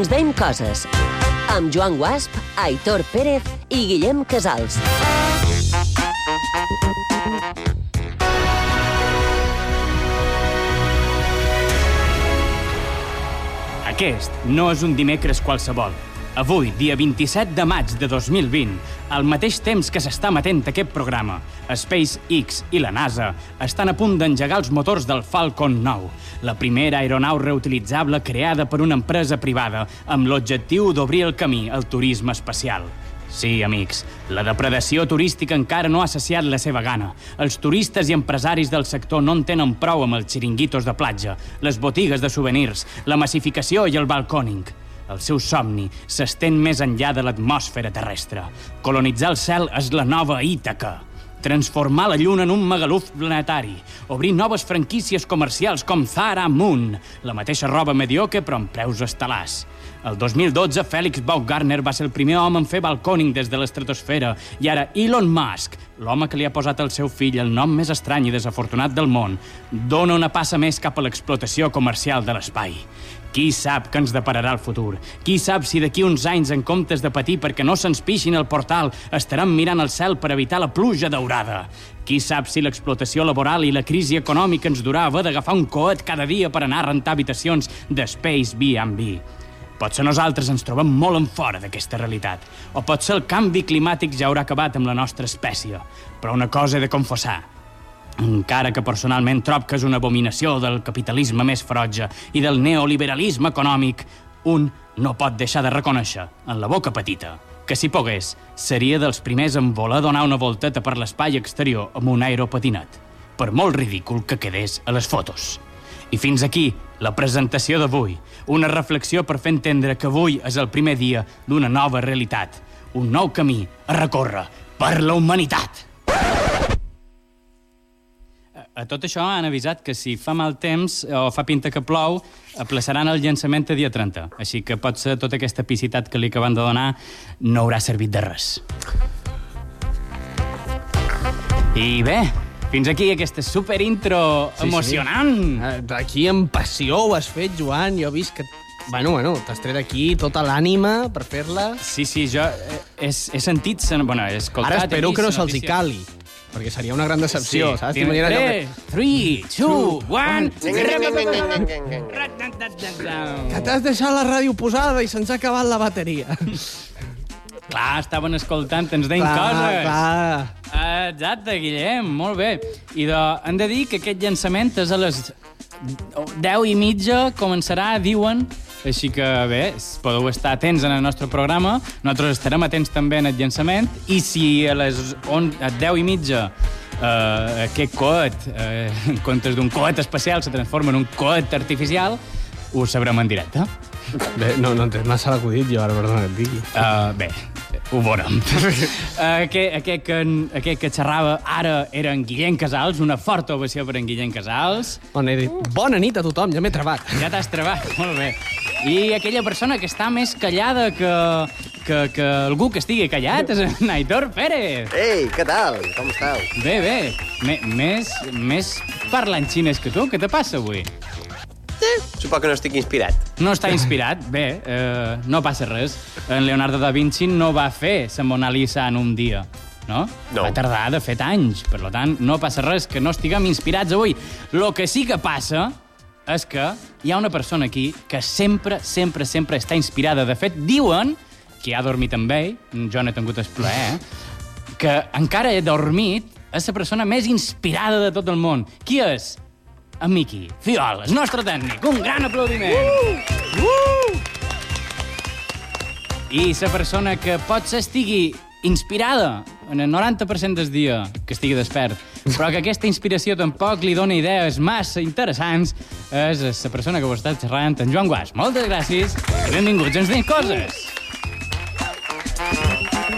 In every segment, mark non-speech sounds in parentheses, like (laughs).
Ens deim coses. Amb Joan Guasp, Aitor Pérez i Guillem Casals. Aquest no és un dimecres qualsevol. Avui, dia 27 de maig de 2020, al mateix temps que s'està matent aquest programa, SpaceX i la NASA estan a punt d'engegar els motors del Falcon 9, la primera aeronau reutilitzable creada per una empresa privada amb l'objectiu d'obrir el camí al turisme espacial. Sí, amics, la depredació turística encara no ha saciat la seva gana. Els turistes i empresaris del sector no en tenen prou amb els xiringuitos de platja, les botigues de souvenirs, la massificació i el balcòning. El seu somni s'estén més enllà de l'atmosfera terrestre. Colonitzar el cel és la nova Ítaca. Transformar la Lluna en un megalúf planetari. Obrir noves franquícies comercials com Zara Moon. La mateixa roba mediocre però amb preus estel·lars. El 2012, Félix Baumgartner va ser el primer home en fer balcòning des de l'estratosfera i ara Elon Musk, l'home que li ha posat al seu fill el nom més estrany i desafortunat del món, dona una passa més cap a l'explotació comercial de l'espai. Qui sap què ens depararà el futur? Qui sap si d'aquí uns anys, en comptes de patir perquè no se'ns pixin el portal, estaran mirant al cel per evitar la pluja daurada? Qui sap si l'explotació laboral i la crisi econòmica ens durà haver d'agafar un coet cada dia per anar a rentar habitacions d'Space B&B? Potser nosaltres ens trobem molt en fora d'aquesta realitat. O potser el canvi climàtic ja haurà acabat amb la nostra espècie. Però una cosa he de confessar. Encara que personalment trob que és una abominació del capitalisme més ferotge i del neoliberalisme econòmic, un no pot deixar de reconèixer, en la boca petita, que si pogués, seria dels primers en voler donar una volteta per l'espai exterior amb un aeropatinat, per molt ridícul que quedés a les fotos. I fins aquí la presentació d'avui, una reflexió per fer entendre que avui és el primer dia d'una nova realitat, un nou camí a recórrer per la humanitat. A tot això han avisat que si fa mal temps o fa pinta que plou, aplaçaran el llançament a dia 30. Així que potser tota aquesta picitat que li acaben de donar no haurà servit de res. I bé, fins aquí aquesta super intro Sí, sí. emocionant. Eh, Aquí amb passió ho has fet, Joan. Jo he vist que... Bueno, bueno, t'has tret aquí tota l'ànima per fer-la. Sí, sí, jo he, he, he sentit... sen- Bueno, he escoltat... Ara espero que no se'ls hi cali, perquè seria una gran decepció, saps? T'imagines allò que- 3, 2, 1... Que t'has deixat la ràdio posada i se'ns ha acabat la bateria. Clar, estaven escoltant, ens deien clar, coses. clar. Exacte, Guillem, molt bé. I de, hem de dir que aquest llançament és a les 10 i mitja, començarà, diuen, així que bé, podeu estar atents en el nostre programa, nosaltres estarem atents també en el llançament, i si a les on, a 10 i mitja eh, aquest coet, eh, en comptes d'un coet espacial, se transforma en un coet artificial, ho sabrem en directe. Bé, no, no entenc massa l'acudit, jo, ara, perdona que et digui. Uh, bé, ho veurem. (laughs) aquest, aquest, que, aquest que xerrava ara era en Guillem Casals, una forta ovació per en Guillem Casals. Bona, dit, bona nit a tothom, ja m'he trebat. Ja t'has trebat, molt bé. I aquella persona que està més callada que, que, que algú que estigui callat és en Aitor Pérez. Ei, què tal? Com esteu? Bé, bé, M més, més parlant xines que tu, què te passa avui? Suposo que no estic inspirat. No està (laughs) inspirat? Bé, eh, no passa res. En Leonardo da Vinci no va fer la Mona Lisa en un dia, no? No. Va tardar, de fet, anys. Per tant, no passa res que no estiguem inspirats avui. Lo que sí que passa és que hi ha una persona aquí que sempre, sempre, sempre està inspirada. De fet, diuen que ha dormit amb ell, jo n'he tingut el plaer, que encara he dormit, és la persona més inspirada de tot el món. Qui és? En Miqui Fiol, el nostre tècnic. Un gran aplaudiment. Uh! Uh! I la persona que potser estigui inspirada en el 90% del dia que estigui despert, però que aquesta inspiració tampoc li dona idees massa interessants, és la persona que vos està xerrant, en Joan Guas. Moltes gràcies i benvinguts a Ens Deim Coses.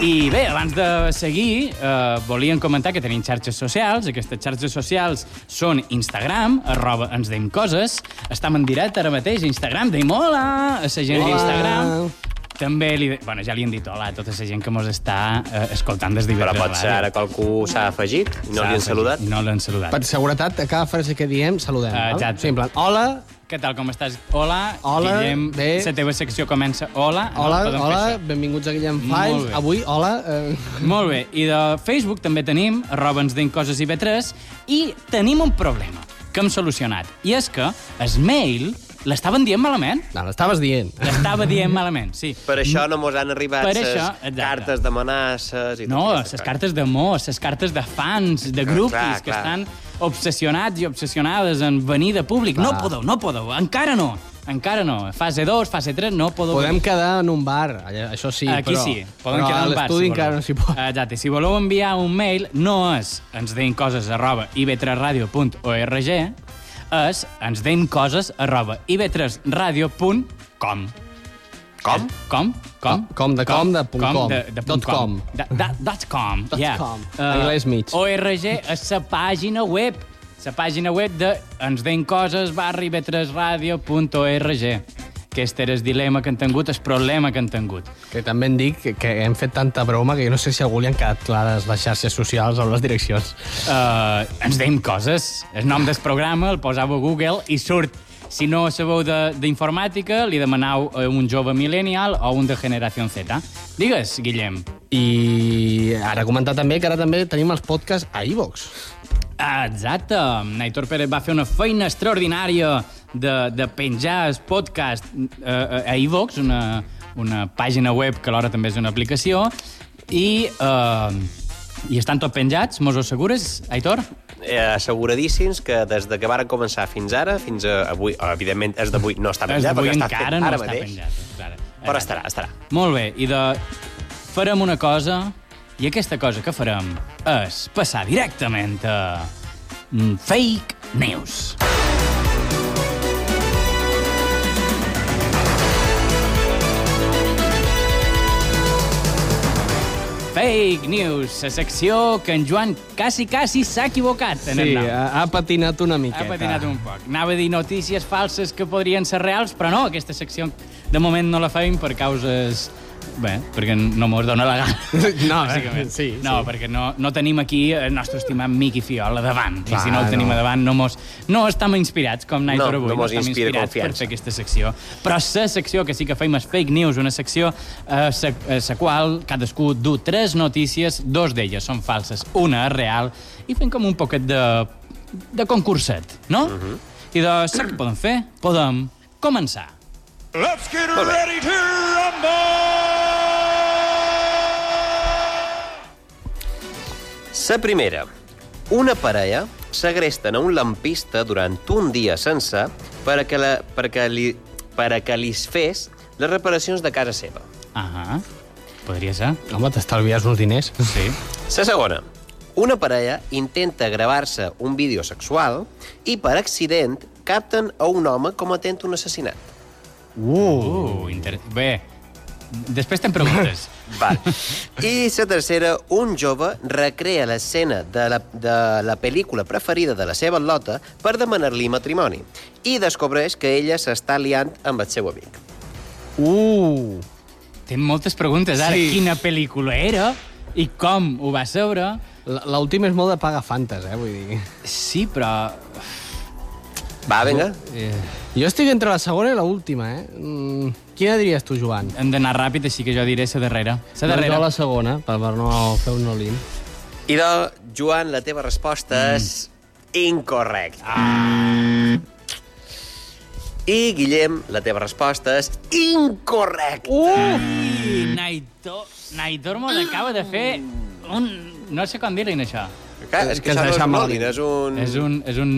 I bé, abans de seguir, eh, volíem comentar que tenim xarxes socials. Aquestes xarxes socials són Instagram, arroba ens deim coses. Estem en directe ara mateix a Instagram. Deim hola a la gent d'Instagram. També li... Bueno, ja li hem dit hola a tota la gent que mos està eh, escoltant des Però d'Ibertres pot ser ara qualcú s'ha afegit i no li han saludat. No l'han saludat. Per seguretat, a cada frase que diem, saludem. Val? exacte. Sí, en plan, hola, què tal, com estàs? Hola, Hola, Guillem, bé. la teva secció comença. Hola. Hola, no, hola, això. benvinguts a Guillem bé. Avui, hola. Eh, Molt bé, i de Facebook també tenim arroba ens deim coses i B3 i tenim un problema que hem solucionat. I és que el mail l'estaven dient malament. no, l'estaves dient. L'estava dient malament, sí. Per això no mos han arribat Per les això, exacte. cartes d'amenaces i No, les aquestes cartes d'amor, les cartes de fans, de grupis, clar, que clar. estan obsessionats i obsessionades en venir de públic. No Clar. podeu, no podeu, encara no. Encara no. Fase 2, fase 3, no podeu... Podem venir. quedar en un bar, això sí, Aquí però... sí, poden però quedar en bar, l'estudi si encara voleu. no s'hi pot. Exacte, si voleu enviar un mail, no és ens deim coses arroba ib3radio.org, és ens deim coses arroba ib3radio.com. Com? Com? Com? Com, de com, de punt com. de, de Dot punt com. com. Da, da, dot com, Dot yeah. com. Eh, Anglès mig. ORG és la pàgina web. La pàgina web de ens deim coses barra ib3radio.org. Aquest era el dilema que han tingut, el problema que han tingut. Que també em dic que, que hem fet tanta broma que jo no sé si a algú li han quedat clares les xarxes socials o les direccions. Uh, ens deim coses. El nom del programa el posava a Google i surt. Si no sabeu de- d'informàtica, li demanau a un jove millennial o un de generació Z. Digues, Guillem. I ara comentar també que ara també tenim els podcasts a iVox. Ah, Exacte. Naitor Pérez va fer una feina extraordinària de, de penjar el podcast eh, a iVox, una, una pàgina web que alhora també és una aplicació, i, eh, i estan tot penjats, mos ho assegures, Aitor? Eh, asseguradíssims que des de que varen començar fins ara, fins a avui, o, evidentment, és d'avui no està penjat, perquè està fet no ara està mateix, penjat. Ara. però estarà, estarà. Molt bé, i de... farem una cosa, i aquesta cosa que farem és passar directament a Fake News. Fake News, la secció que en Joan quasi, quasi s'ha equivocat en el Sí, nom. ha, patinat una miqueta. Ha patinat un poc. Anava a dir notícies falses que podrien ser reals, però no, aquesta secció de moment no la fem per causes... Bé, perquè no mos dona la gana. (laughs) No, bàsicament. sí, No, sí. perquè no, no tenim aquí el nostre estimat Miqui Fiola davant. I Clar, si no el tenim no. a davant, no, mos, no estem inspirats, com Naitor No, avui. no mos estem inspira inspirats per confiança. fer aquesta secció. Però la secció que sí que fem és Fake News, una secció a la, a la qual cadascú du tres notícies, dos d'elles són falses, una és real, i fem com un poquet de, de concurset, no? Uh -huh. I de saps què podem fer? Podem començar. Let's get ready to rumble! La primera. Una parella segresten a un lampista durant un dia sencer per a que, la, per a que, li, per a que li fes les reparacions de casa seva. Ahà, podria ser. Home, t'estalvies uns diners. Sí. La segona. Una parella intenta gravar-se un vídeo sexual i, per accident, capten a un home cometent un assassinat. Uh, inter... Bé, després te'n preguntes. (laughs) Val. I la tercera, un jove recrea l'escena de, la, de la pel·lícula preferida de la seva lota per demanar-li matrimoni i descobreix que ella s'està liant amb el seu amic. Uh! Tinc moltes preguntes ara. Sí. Quina pel·lícula era i com ho va saber? L- L'últim és molt de paga fantes, eh, vull dir. Sí, però... Va, vinga. Eh, jo estic entre la segona i l'última, eh? Mm, quina diries tu, Joan? Hem d'anar ràpid, així que jo diré la darrera. La darrera. Jo la segona, per, per no fer un all-in. I de, Joan, la teva resposta mm. és incorrecta. Ah. I, Guillem, la teva resposta és incorrecta. Uh! I Naitor, Naitor mos acaba de fer un... No sé com dir-li això. Clar, és que que això no és un és un... És un... És un...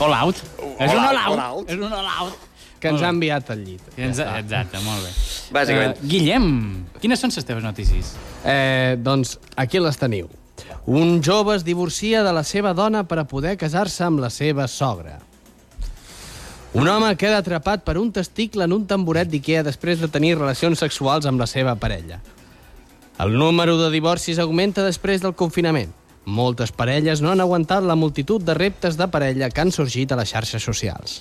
All out. és un all out. all out. És un all out. Que ens ha enviat al llit. Que ens. Exacte, molt bé. Bàsicament. Uh, Guillem, quines són les teves notícies? Eh, doncs aquí les teniu. Un jove es divorcia de la seva dona per a poder casar-se amb la seva sogra. Un home queda atrapat per un testicle en un tamboret d'Ikea després de tenir relacions sexuals amb la seva parella. El número de divorcis augmenta després del confinament. Moltes parelles no han aguantat la multitud de reptes de parella que han sorgit a les xarxes socials.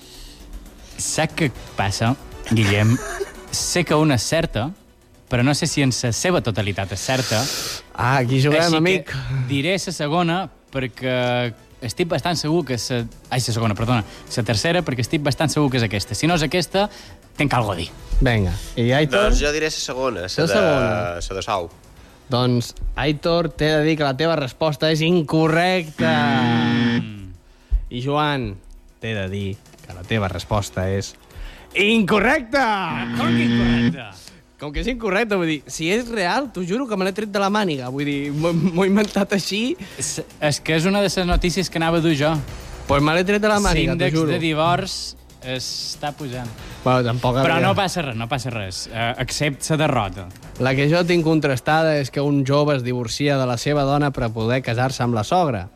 Saps què passa, Guillem? sé que una és certa però no sé si en la seva totalitat és certa. Ah, aquí juguem, Així amic. que diré la segona perquè estic bastant segur que la... Ai, la segona, perdona. La tercera perquè estic bastant segur que és aquesta. Si no és aquesta, tenc alguna a dir. Vinga. I Aitor? Doncs jo diré la segona, la de, segona. la de Sau. Doncs, Aitor, t'he de dir que la teva resposta és incorrecta. Mm. I Joan, t'he de dir que la teva resposta és incorrecta! Com que incorrecte? Com que és incorrecte, vull dir, si és real, t'ho juro que me l'he tret de la màniga. Vull dir, (laughs) m'ho he inventat així, És, és que és una de les notícies que anava a dur jo. pues me l'he tret de la màniga, t'ho L'índex juro. de divorç està pujant. Bueno, tampoc Però havia- no passa res, no passa res. Uh, accepta la derrota. La que jo tinc contrastada és que un jove es divorcia de la seva dona per poder casar-se amb la sogra.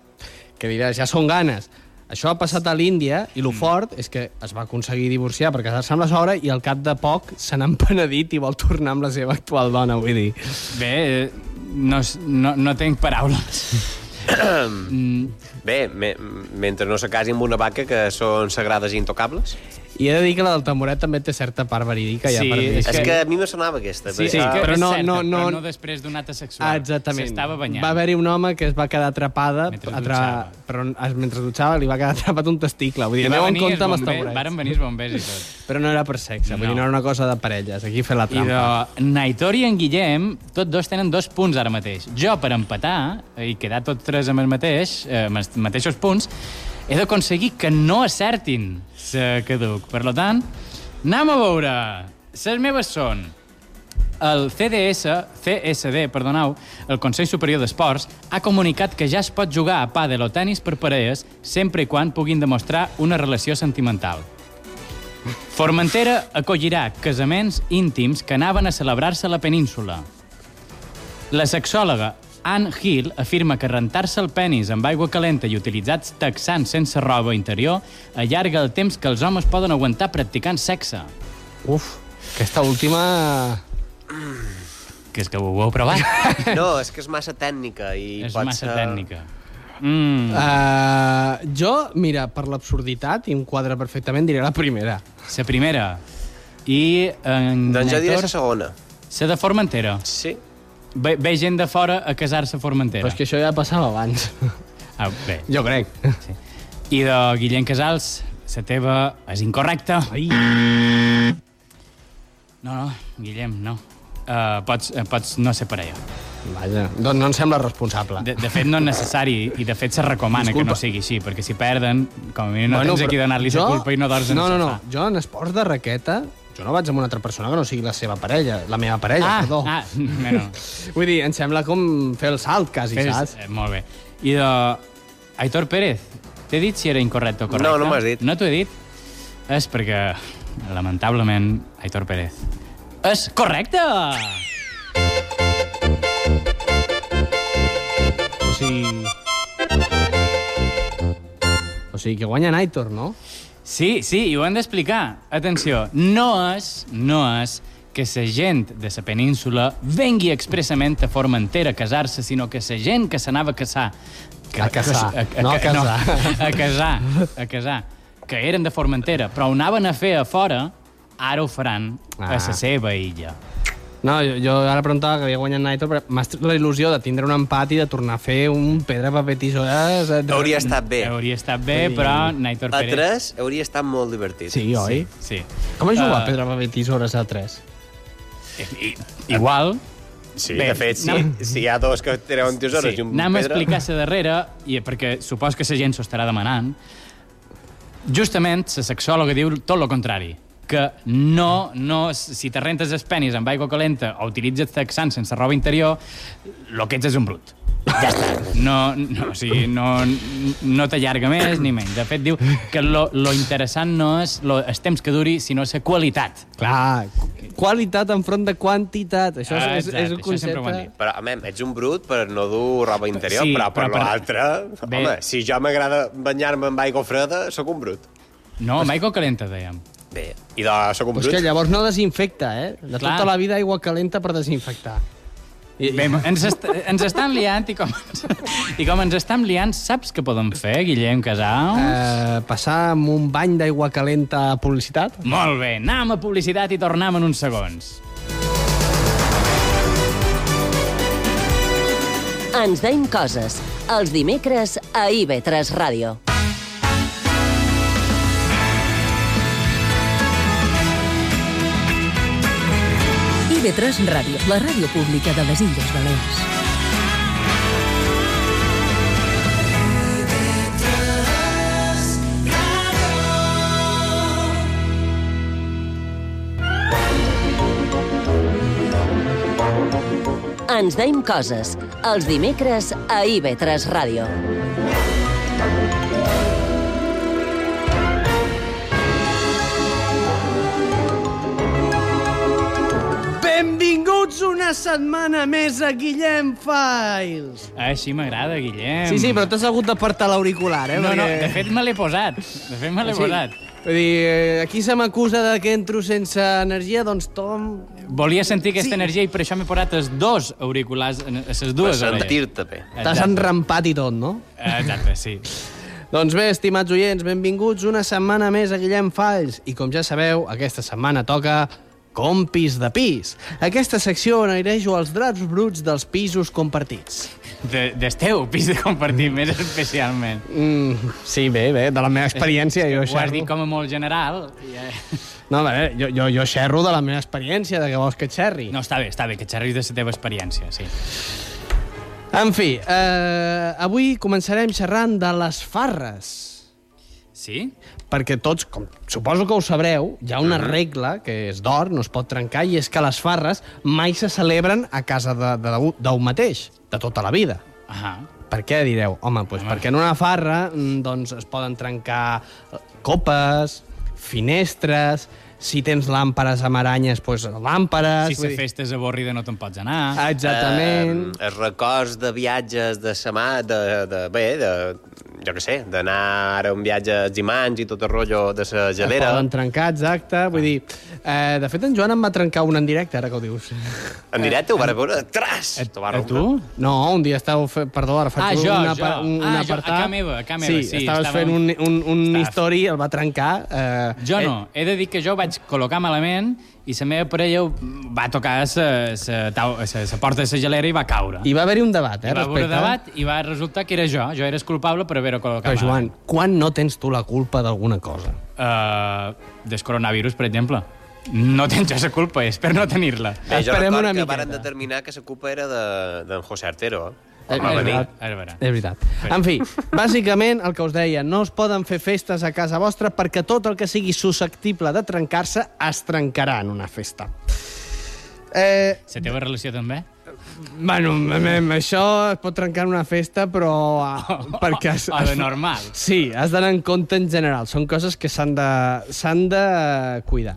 Que diràs, ja són ganes. Això ha passat a l'Índia i el fort és que es va aconseguir divorciar per casar-se amb la sogra i al cap de poc se n'ha empenedit i vol tornar amb la seva actual dona, vull dir. Bé, eh, no, no, no tinc paraules. (laughs) Bé, me, mentre no se casi amb una vaca que són sagrades i intocables. I he de dir que la del tamboret també té certa part verídica. Sí, ja per dir. És És que- que a mi me sonava aquesta. sí, sí, que però no- certa, no- no- però no després d'un acte sexual. Ah, exactament. S'estava banyant. Va haver-hi un home que es va quedar atrapada, Mentre atra... dutxava. però es- mentre dutxava li va quedar (laughs) atrapat un testicle. Vull dir, I va aneu en compte amb els tamborets. Varen venir els bombers i tot. (laughs) Però no era per sexe, vull No. dir, no era una cosa de parelles. Aquí fer la I trampa. de Naitor i en Guillem, tots dos tenen dos punts ara mateix. Jo, per empatar, i quedar tots tres amb el mateix, eh, amb els mateixos punts, he d'aconseguir que no acertin la caduc. Per tant, anem a veure. Les meves són el CDS, CSD, perdoneu, el Consell Superior d'Esports, ha comunicat que ja es pot jugar a pàdel o tennis per parelles sempre i quan puguin demostrar una relació sentimental. Formentera acollirà casaments íntims que anaven a celebrar-se a la península. La sexòloga Anne Hill afirma que rentar-se el penis amb aigua calenta i utilitzats texans sense roba interior allarga el temps que els homes poden aguantar practicant sexe. Uf, aquesta última... Que és que ho heu provat? (laughs) No, és que és massa tècnica i és pot massa ser... tècnica. Mm. Uh, jo, mira, per l'absurditat, i em quadra perfectament, diré la primera. La primera. I en Doncs jo diré la segona. la de Formentera. Sí. Ve, ve gent de fora a casar-se a Formentera. Però és que això ja passava abans. Ah, bé. jo crec. Sí. I de Guillem Casals, la teva és incorrecta. Ai. No, no, Guillem, no. Uh, pots, uh, pots no ser parella. Vaja, doncs no em sembla responsable. De, de fet, no és necessari i de fet se recomana Disculpa. que no sigui així, perquè si perden, com a mínim no Bueno, tens aquí donar-li la jo- culpa i no dors en No, no, no. Jo en esports de raqueta, jo no vaig amb una altra persona que no sigui la seva parella, la meva parella, Ah, perdó. ah, bueno, (laughs) Vull dir, em sembla com fer el salt, quasi, fes, saps? eh, molt bé. I de Aitor Pérez, t'he dit si era incorrecte o correcte? No, no m'has dit. No t'ho he dit? És perquè, lamentablement, Aitor Pérez és correcte! O sigui... O sigui, que guanya Aitor, no? Sí, sí, i ho hem d'explicar. Atenció, no és, no és que la gent de la península vengui expressament a Formentera a casar-se, sinó que la gent que s'anava a casar... Que, A casar, no a casar. No, a casar, a casar, que eren de Formentera, però ho anaven a fer a fora, ara ho faran a Ah. la seva illa. No, jo, jo ara preguntava que havia guanyat Aitor, però m'ha tret la il·lusió de tindre un empat i de tornar a fer un pedra, paper, tisores... eh, de- Hauria estat bé. Hauria estat bé, Sí. però Naitor A Pérez... tres hauria estat molt divertit. Sí, oi? Sí. Com es juga Eh, pedra, paper, tisores a 3? I, igual, Sí, Bé, de fet, si, no. si hi ha dos que treuen tisores Sí, i un anem a pedra... explicar la darrera, i perquè supos que la gent s'ho estarà demanant. Justament, la sexòloga diu tot el contrari que no, no, si te rentes els penis amb aigua calenta o utilitzes texans sense roba interior, el que ets és un brut. Ja està. No, no, o sigui, no, no t'allarga més ni menys. De fet, diu que lo, lo interessant no és lo, el temps que duri, sinó la qualitat. Clar, qualitat enfront de quantitat. Això és, és, Exacte, és un concepte... Però, a mem, ets un brut per no dur roba interior, Sí, però per però per- l'altre... Home, si jo m'agrada banyar-me amb aigua freda, sóc un brut. No, amb aigua calenta, dèiem. Bé, i de la soca brut... És que llavors no desinfecta, eh? De Clar. tota la vida aigua calenta per desinfectar. I, Bé, ens, est ens estan liant i com, i com ens estan liant, saps què poden fer, Guillem Casals? Uh, passar amb un bany d'aigua calenta a publicitat? Molt bé, anem a publicitat i tornem en uns segons. Ens deim coses, els dimecres a IB3 Ràdio. IB3 Ràdio, la ràdio pública de les Illes Balears. Ens deim coses. Els dimecres a IB3 Ràdio. Benvinguts una setmana més a Guillem Files. Així m'agrada, Guillem. Sí, sí, però t'has hagut d'apartar l'auricular, eh? No, no, perquè- de fet me l'he posat. De fet me l'he Sí. posat. Vull dir, eh, aquí se m'acusa de que entro sense energia, doncs Tom... Volia sentir aquesta Sí. energia i per això m'he posat els dos auriculars, les Per dues orelles. sentir-te bé. T'has enrampat i tot, no? Exacte, sí. (laughs) Doncs bé, estimats oients, benvinguts una setmana més a Guillem Falls. I com ja sabeu, aquesta setmana toca Compis de pis. Aquesta secció on airejo els draps bruts dels pisos compartits. De, del teu pis de compartir, més especialment. Mm, sí, bé, bé, de la meva experiència jo Ho has xerro. dit com a molt general. i, eh, No, bé, jo, jo, jo xerro de la meva experiència, de què vols que et xerri. No, està bé, està bé, que xerris de la teva experiència, sí. En fi, eh, avui començarem xerrant de les farres. Sí? perquè tots, com suposo que ho sabreu, hi ha una regla que és d'or, no es pot trencar, i és que les farres mai se celebren a casa d'un mateix, de tota la vida. Ahà. Per què, direu? Home, doncs perquè en una farra mm, doncs, es poden trencar copes, finestres, si tens làmperes amb aranyes, doncs làmperes... Si la dir- festa és avorrida no te'n pots anar. Exactament. Eh, els records de viatges de mà, de, de, bé, de, jo què sé, d'anar ara a un viatge als imants i tot el rotllo de Es gelera. poden trencar, exacte. Vull dir, eh, de fet, en Joan em va trencar un en directe, ara que ho dius. En directe ho vas veure, tras! A, T'ho va a rompre. tu? No, un dia estàveu fent... Perdó, ara faig Ah, jo, un, jo. un, un Ah, jo, a apartat. ca meva, a ca meva, sí, estaves estàvem- fent un, un, un Estàs- history, el va trencar. Eh, Jo no. He de dir que jo vaig col·locar malament i la meva parella va tocar la porta de la gelera i va caure. I va haver-hi un debat, eh, I va haver respecte. debat i va resultar que era jo. Jo era el culpable per haver-ho col·locat Però, Joan, malament. quan no tens tu la culpa d'alguna cosa? Uh, del coronavirus, per exemple. No tens jo la culpa, és per no tenir-la. Bé, jo Esperem recordo una que miqueta. varen determinar que la culpa era de- d'en José Artero. Eh? Eh, Com va és veritat. És vera. És veritat. En fi, bàsicament, el que us deia, no es poden fer festes a casa vostra perquè tot el que sigui susceptible de trencar-se es trencarà en una festa. Eh, La teva relació també? Bueno, això es pot trencar en una festa, però... uh, (laughs) perquè... has- O de normal. Sí, has d'anar en compte en general. Són coses que s'han de, s'han de eh, cuidar.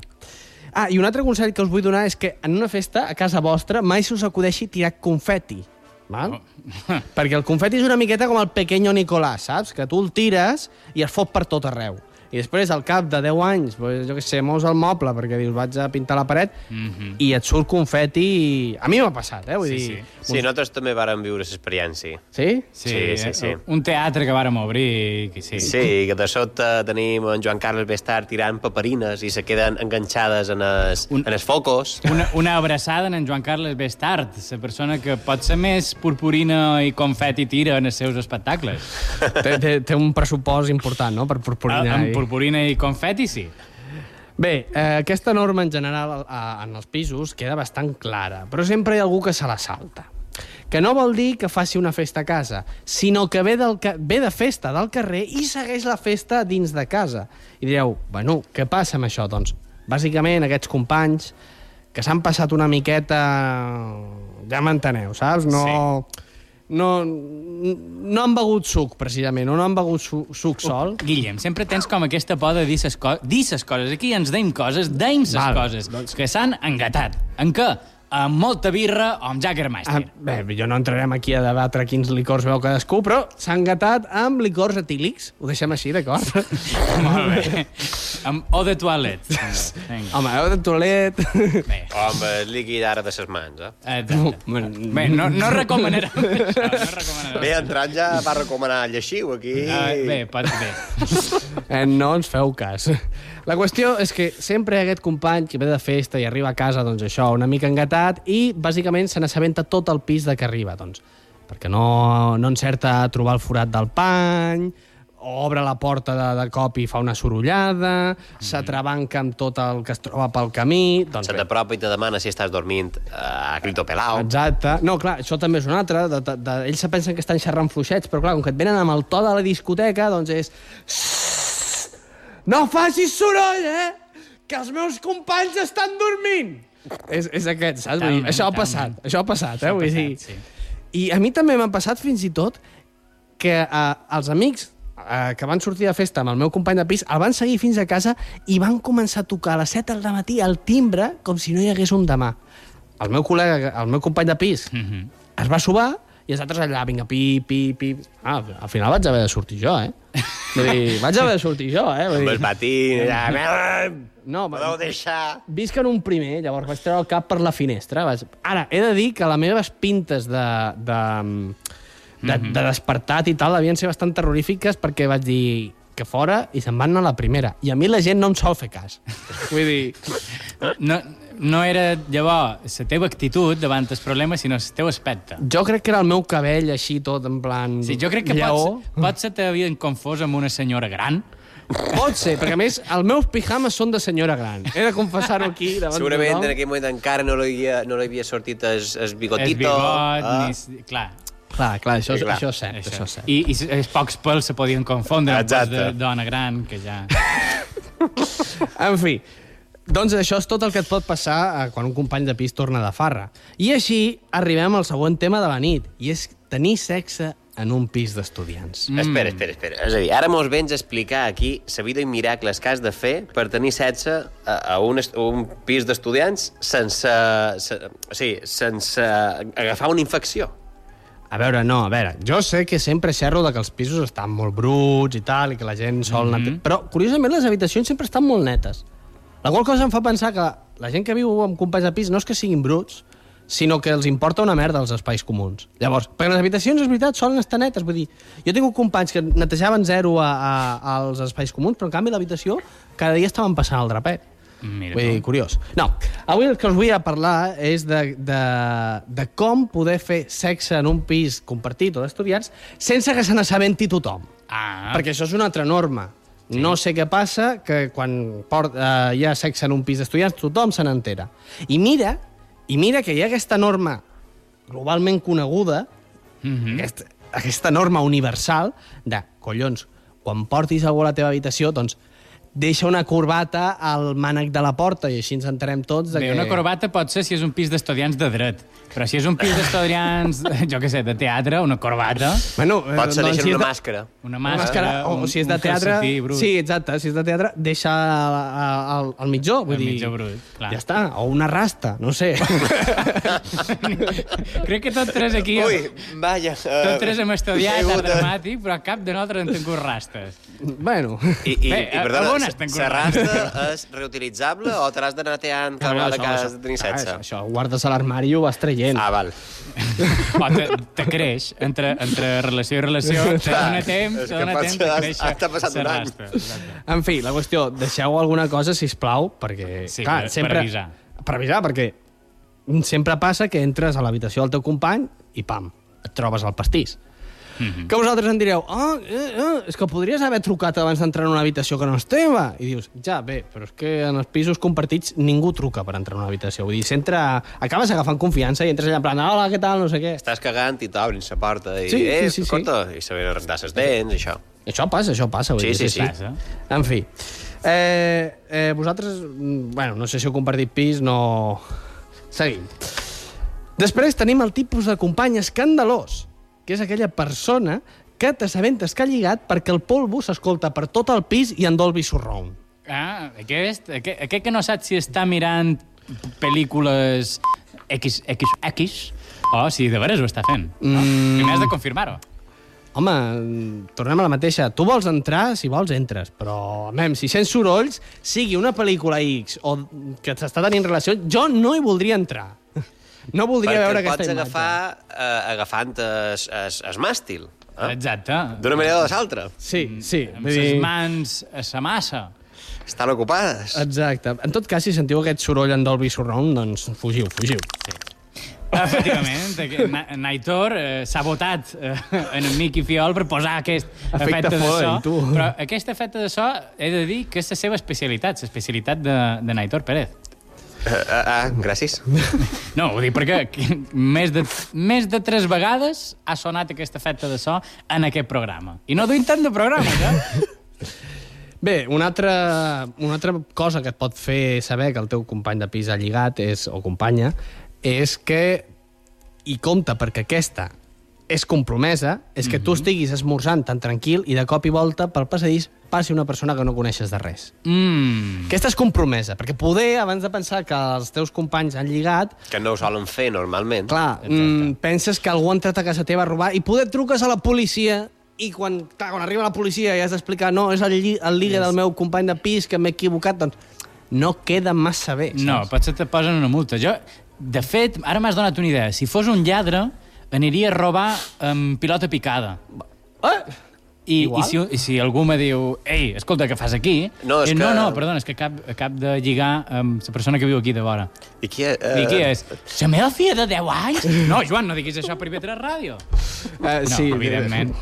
Ah, i un altre consell que us vull donar és que en una festa, a casa vostra, mai se us acudeixi tirar confeti. Val? (laughs) Perquè el confeti és una miqueta com el pequeño Nicolás, saps? Que tu el tires i es fot per tot arreu. I després, al cap de 10 anys, pues, jo què sé, mous el moble perquè dius vaig a pintar la paret Mhm. i et surt confeti... i- A mi m'ha passat, eh? Vull Sí, dir... Sí, nosaltres també vàrem viure l'experiència. Sí? Sí, sí, sí. eh, Un teatre que vàrem obrir, que sí. Sí, que de sobte tenim en Joan Carles Bestard tirant paperines i se queden enganxades en els, Un- en els focos. Una, una abraçada en Joan Carles Bestart, la persona que pot ser més purpurina i confeti tira en els seus espectacles. té, té, té un pressupost important, no?, per Ah, purpurina. amb i- purpurina i confeti, sí. Bé, eh, aquesta norma en general a, en els pisos queda bastant clara, però sempre hi ha algú que se la salta. Que no vol dir que faci una festa a casa, sinó que ve, del, ve de festa del carrer i segueix la festa dins de casa. I direu, bueno, què passa amb això? Doncs, bàsicament, aquests companys que s'han passat una miqueta... Ja m'enteneu, saps? No... No, no han begut suc, precisament, o no han begut su, suc sol. Guillem, sempre tens com aquesta por de dir ses, co dir ses coses. Aquí ens deim coses, deim ses Val. coses, que s'han engatat. En què? Amb molta birra o amb Ah, Jägermeister. bé, jo no entrarem aquí a debatre quins licors veu cadascú, però s'han gatat amb licors etílics. Ho deixem així, d'acord? (laughs) Molt bé. Amb eau de toilet. Vinga. Home, heu de toilet... Bé. O amb el líquid ara de ses mans, eh? Exacte. Bé, no, no recomanarem això. No recomanarem. Bé, entrant ja va recomanar el lleixiu, aquí. Uh, bé, pot bé. Eh, no ens feu cas. La qüestió és que sempre aquest company que ve de festa i arriba a casa, doncs això, una mica engatat, i bàsicament se n'assabenta tot el pis de que arriba, doncs. perquè no, no encerta a trobar el forat del pany, obre la porta de, de cop i fa una sorollada, s'atrabanca amb tot el que es troba pel camí... Doncs Se t'apropa i te demana si estàs dormint eh, a Crito Pelao. Exacte. No, clar, això també és un altre. De, de, de, ells se pensen que estan xerrant fluixets, però clar, com que et venen amb el to de la discoteca, doncs és... No facis soroll, eh? Que els meus companys estan dormint! És, és aquest, saps? Vull dir, això ha passat, això ha passat, eh? ha Vull dir... passat, sí. I a mi també m'ha passat fins i tot que eh, els amics eh, que van sortir de festa amb el meu company de pis el van seguir fins a casa i van començar a tocar a les 7 del matí al timbre com si no hi hagués un demà. El meu col·lega, el meu company de pis, Mhm. es va subar i els altres allà, vinga, pi, pi, pi... Ah, al final vaig haver de sortir jo, eh? Vull dir, vaig haver de sortir jo, eh? Vull Amb el dir, patín, allà... no, Podeu deixar... visc en un primer, llavors vaig treure el cap per la finestra. Vaig... Ara, he de dir que les meves pintes de, de, de, de despertat i tal devien ser bastant terrorífiques perquè vaig dir que fora i se'n van anar a la primera. I a mi la gent no em sol fer cas. Vull dir... No, no era, llavors, la teva actitud davant el problema, sinó el teu aspecte. Jo crec que era el meu cabell així tot en plan... Sí, jo crec que lleó. pots, potser t'havien confós amb una senyora gran. Pot ser, perquè a més els meus pijames són de senyora gran. He de confessar-ho aquí davant Segurament en aquell moment encara no li havia, no li havia sortit el, el bigotito. El bigot, ah. ni... Clar. Clar, clar, això, Sí, clar. això és cert, això. Això. és cert. I, I els pocs pèls se podien confondre amb els Exacte. de dona gran, que ja... (laughs) En fi, doncs això és tot el que et pot passar eh, quan un company de pis torna de farra. I així arribem al següent tema de la nit, i és tenir sexe en un pis d'estudiants. Mm. Espera, espera, espera. És a dir, ara mos vens a explicar aquí la vida i miracles que has de fer per tenir sexe a, a un, est- un pis d'estudiants sense, se, o sigui, sense agafar una infecció. A veure, no, a veure, jo sé que sempre xerro de que els pisos estan molt bruts i tal, i que la gent sol anar... Però, curiosament, les habitacions sempre estan molt netes. La qual cosa em fa pensar que la gent que viu amb companys de pis no és que siguin bruts, sinó que els importa una merda els espais comuns. Llavors, perquè les habitacions, és veritat, solen estar netes. Vull dir, jo tinc companys que netejaven zero a, a, als espais comuns, però en canvi l'habitació cada dia estaven passant el drapet. Mira Vull dir, curiós. No, avui el que us vull a parlar és de, de, de com poder fer sexe en un pis compartit o d'estudiants sense que se n'assabenti tothom. Ah, Perquè això és una altra norma. Sí. No sé què passa, que quan port, eh, hi ha sexe en un pis d'estudiants tothom se n'entera. I mira, i mira que hi ha aquesta norma globalment coneguda, mm. -hmm. aquesta, aquesta norma universal de, collons, quan portis algú a la teva habitació, doncs deixa una corbata al mànec de la porta i així ens enterem tots de Bé, que... una corbata pot ser si és un pis d'estudiants de dret, però si és un pis d'estudiants, (laughs) jo què sé, de teatre, una corbata, Bueno, eh, Pot ser doncs, si una de- màscara. una Una màscara, màscara, o, un, o si és de teatre... Sí, exacte, si és de teatre, deixa al, al mitjó, vull Al dir... mitjó brut, clar. Ja està, o una rasta, no sé. (laughs) Crec que tots tres aquí... Ui, vaja. Tots tres hem estudiat art de- dramàtic, però cap de nosaltres hem tingut rastes. bueno... I, i, Bé, i perdona, on has tingut la rasta és reutilitzable o te l'has d'anar teant cada vegada que has de tenir ah, sexe? això, guardes a l'armari i ho vas traient. Ah, val. O (laughs) te, te creix, entre, entre relació i relació, te dona temps, te dona temps de has- créixer (laughs) t'ha passat la un any. En fi, la qüestió, deixeu alguna cosa, si plau, perquè... Sí, clar, per- per sempre, avisar. Per avisar, perquè sempre passa que entres a l'habitació del teu company i pam, et trobes al pastís. Mhm. Que vosaltres em direu, ah, eh, eh, és que podries haver trucat abans d'entrar en una habitació que no és teva. I dius, ja, bé, però és que en els pisos compartits ningú truca per entrar en una habitació. Vull dir, s'entra... Acabes agafant confiança i entres allà en plan, hola, què tal, no sé què. Estàs cagant i t'obrin la porta i, Sí, sí, eh, sí, sí. escolta, i saber rentar les dents, i això. Això passa, això passa. Vull Sí, dir, sí, sí. Passa. En fi. Eh, eh, vosaltres, mm, bueno, no sé si heu compartit pis, no... Seguim. Després tenim el tipus de company escandalós, que és aquella persona que t'assabentes que ha lligat perquè el polvo s'escolta per tot el pis i en Dolby Surround. Ah, aquest, aquest, aquest que no sap si està mirant pel·lícules XXX o si de veres ho està fent. No? Mm. Primer has de confirmar-ho. Home, tornem a la mateixa. Tu vols entrar, si vols, entres. Però, mem, si sents sorolls, sigui una pel·lícula X o que s'està tenint relació, jo no hi voldria entrar. No voldria Perquè veure pots aquesta imatge. agafar eh, agafant es, es, es màstil. Eh? Exacte. D'una manera o de l'altra. Sí, sí. Amb les dir- mans a sa massa. Estan ocupades. Exacte. En tot cas, si sentiu aquest soroll en Dolby Surround, doncs fugiu, fugiu. Efectivament, que Na- Naitor eh, s'ha votat eh, en Miqui Fiol per posar aquest Efecte efecte de so. Tu. Però aquest efecte de so he de dir que és la seva especialitat, l'especialitat de, de Naitor Pérez. Ah, ah, ah, gràcies. No, ho dic perquè més de, més de tres vegades ha sonat aquest efecte de so en aquest programa. I no duim tant de programes, eh? Bé, una altra, una altra cosa que et pot fer saber que el teu company de pis ha lligat és, o companya és que, i compta perquè aquesta és compromesa, és que tu estiguis esmorzant tan tranquil i de cop i volta pel passadís passi una persona que no coneixes de res. Mm. Aquesta és compromesa, perquè poder, abans de pensar que els teus companys han lligat, Que no ho solen fer normalment. clar, mm, penses que algú ha entrat a casa teva a robar i poder truques a la policia i quan, clar, quan arriba la policia i has d'explicar no, és el, lli el ligue del meu company de pis que m'he equivocat, doncs no queda massa bé. No, saps? potser te posen una multa. Jo, de fet, ara m'has donat una idea. Si fos un lladre, aniria a robar amb pilota picada. Eh? I, i, Igual? si, I si algú me diu, ei, escolta, què fas aquí? No, és Eh, no, que- no, perdona, és que acab, acab de lligar amb la persona que viu aquí de vora. I qui, eh, I qui és? La meva filla de 10 anys? (laughs) No, Joan, no diguis això per IB3 Ràdio. Eh, No, sí, evidentment.